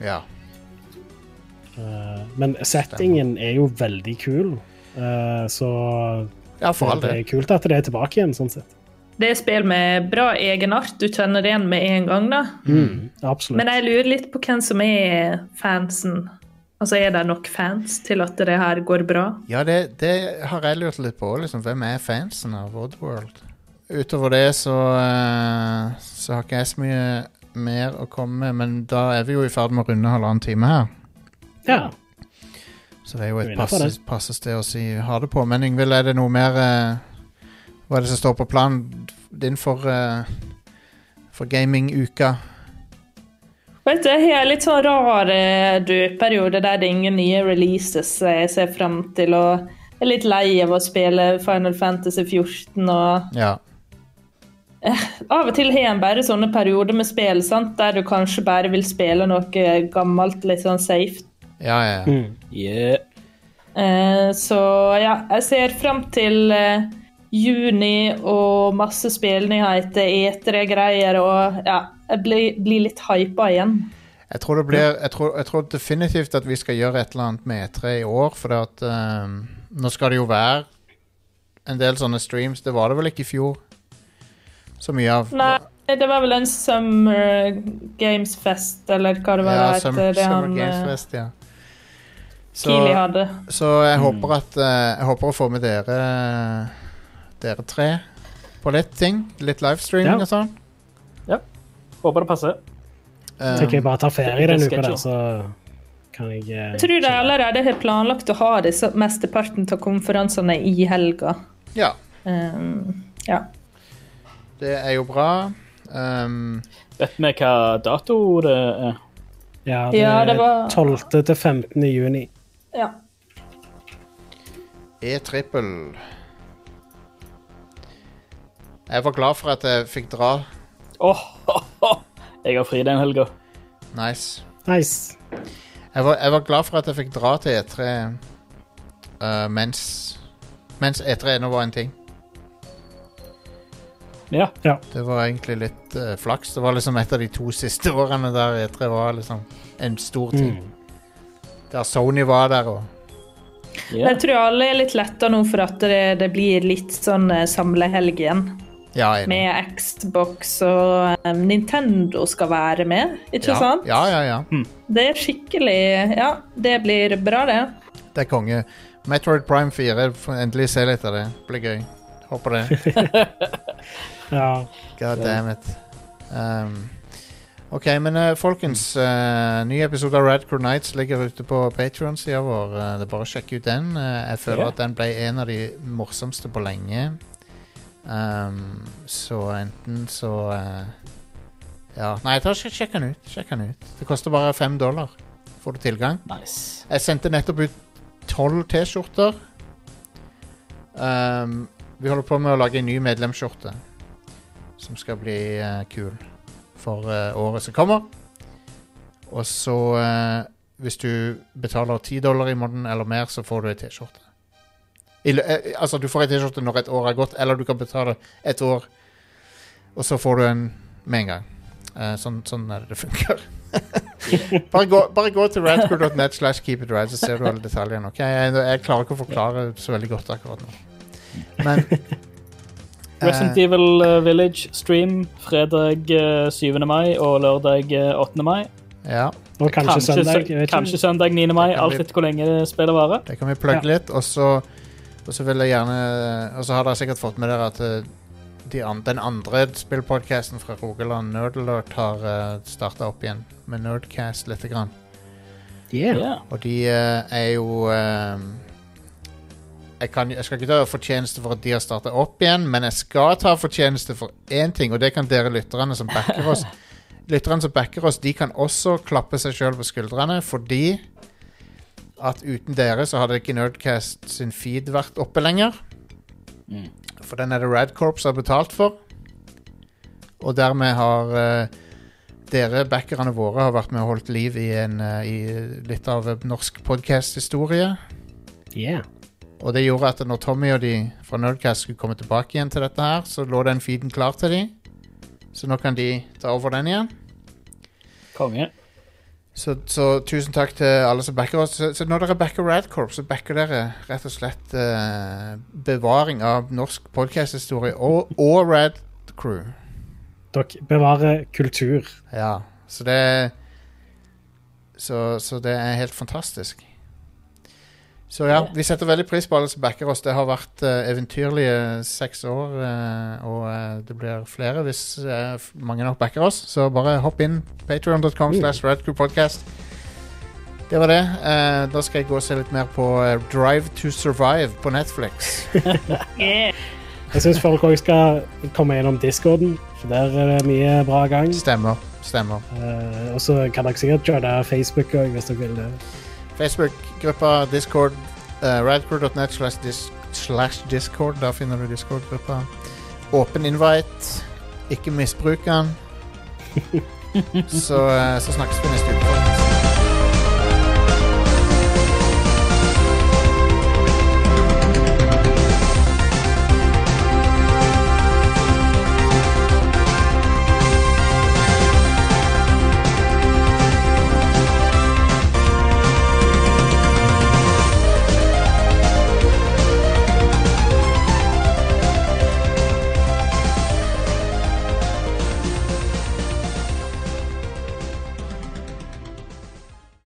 Ja. Eh, men settingen er jo veldig kul, eh, så ja, for all det del. er kult at det er tilbake igjen, sånn sett. Det er spill med bra egenart. Du kjenner det igjen med en gang, da. Mm, absolutt. Men jeg lurer litt på hvem som er fansen. Altså, Er det nok fans til at det her går bra? Ja, det, det har jeg lurt litt på. Liksom. Hvem er fansen av Oddworld? Utover det så, eh, så har ikke jeg så mye mer å komme med, men da er vi jo i ferd med å runde halvannen time her. ja. Så det er jo et passe, passe sted å si ha det på. Men Yngvild, er det noe mer uh, Hva er det som står på planen din for, uh, for gaminguka? Vet du, Jeg har litt sånn rar uh, dødperiode der det er ingen nye releases jeg ser frem til. Og jeg er litt lei av å spille Final Fantasy 14 og Ja. Av og til har en bare sånne perioder med spill sant? der du kanskje bare vil spille noe gammelt, litt sånn safe. Ja, ja, ja. Mm. Yeah. Eh, så ja, jeg ser frem til eh, juni og masse spillnyheter, E3-greier og ja, jeg blir, blir litt hypa igjen. Jeg tror det blir jeg tror, jeg tror definitivt at vi skal gjøre et eller annet med E3 i år, for at um, Nå skal det jo være en del sånne streams. Det var det vel ikke i fjor? Så mye av Nei, det var vel en Summer Games Fest, eller hva det var Ja, det Summer, heter, det Summer han Games eh, Fest, ja. Så, hadde. så jeg håper at eh, Jeg håper å få med dere Dere tre på litt ting. Litt livestreaming Ja. og sånn. Håper det passer. Um, Tenker jeg bare tar ferie er denne uka, der, så kan jeg Jeg tror de allerede har planlagt å ha disse mesteparten av konferansene i helga. ja, Um, ja. Det er jo bra. Um, Vet vi hva dato det er? Ja, det, Ja, det var- 12. til 15. juni. ja. E-trippel. Jeg var glad for at jeg fikk dra. Åh, <laughs> Jeg har fri den helga. Nice. Nice. Jeg var, jeg var glad for at jeg fikk dra til E3 uh, mens, mens E3 ennå var en ting. Ja. Det var egentlig litt eh, flaks. Det var liksom et av de to siste årene der E3 var liksom en stor ting. Mm. Der Sony var der og ja. Jeg tror alle er litt letta nå for at det, det blir litt sånn eh, samlehelg igjen. Ja, enig. Med Xbox og eh, Nintendo skal være med, ikke ja, sant? Ja, ja, ja. Det er skikkelig Ja, det blir bra, det. Det er konge. Metroid Prime 4, får endelig se litt av det. Blir gøy. Håper det. <laughs> <laughs> Ja. God damn it. Um, ok, men uh, folkens. Uh, ny episode av Radcore Nights ligger ute på Patreon-sida vår. Uh, det er bare å sjekke ut den. Jeg føler Ja. at den ble en av de morsomste på lenge. Um, så enten så Ja, nei, ta, sjekk den ut. Sjekk den ut. Det koster bare fem dollar. Får du tilgang. Nice. Jeg sendte nettopp ut tolv T-skjorter. Um, vi holder på med å lage en ny medlemsskjorte som skal bli eh, kul for eh, året som kommer. Og så, eh, hvis du betaler 10 dollar i måneden eller mer, så får du ei T-skjorte. Altså, du får ei T-skjorte når et år er gått, eller du kan betale et år, og så får du en med en gang. Sånn, sånn er det det funker. <laughs> bare, gå, bare gå til radcrew.net slash right, så ser du alle detaljene. Okay? Jeg, jeg klarer ikke å forklare så veldig godt akkurat nå. Men Resident eh, Evil eh, Village stream fredag eh, 7. mai og lørdag eh, 8. mai. ja, Og kanskje, søndag. Vet ikke. kanskje søndag 9. mai, alt etter hvor lenge spillet varer. det kan vi plugge litt, og så og så vil jeg gjerne Og så har dere sikkert fått med dere at eh, de an, den andre spillpodcasten fra Rogaland, Nerdalert, har uh, starta opp igjen med Nerdcast lite grann. Yeah. Yeah. Og de uh, er jo eh, jeg, kan, jeg skal ikke ta fortjeneste for at de har starta opp igjen, men jeg skal ta fortjeneste for én ting, og det kan dere lytterne som backer oss. <laughs> Lytterne som backer oss, de kan også klappe seg sjøl på skuldrene, fordi at uten dere så hadde ikke Nerdcast sin feed vært oppe lenger. For den er det Radcorps har betalt for. Og dermed har uh, dere, backerne våre, har vært med og holdt liv i, en, uh, i litt av norsk podcast-historie. Yeah. Og det gjorde at når Tommy og de fra Nerdcast skulle komme tilbake igjen til dette her, så lå den feeden klar til de. Så nå kan de ta over den igjen. Konge. Så, så tusen takk til alle som backer oss. Så, så når dere backer Radcorp, så backer dere rett og slett uh, bevaring av norsk podcast-historie og, og Radcrew. Dere bevarer kultur. Ja, så det så, så det er helt fantastisk. Så ja, vi setter veldig pris på alle som backer oss. Det har vært uh, eventyrlige seks år, uh, og uh, det blir flere hvis mange nok backer oss. Så bare hopp inn. Patreon.com slash radcrewpodcast. Det var det. Eh, da skal jeg gå og se litt mer på Drive to Survive på Netflix. <laughs> Jeg syns folk òg skal komme gjennom discorden, for der er det mye bra gang. Stemmer. Stemmer. Eh, og så kan dere sikkert kjøre Facebook òg, hvis dere vil det. Facebook-gruppa, Discord, uh, radcrew.net slash, dis slash Discord. Da finner du Discord-gruppa. Åpen invite. Ikke misbruk den. <laughs> så, uh, så snakkes vi neste uke.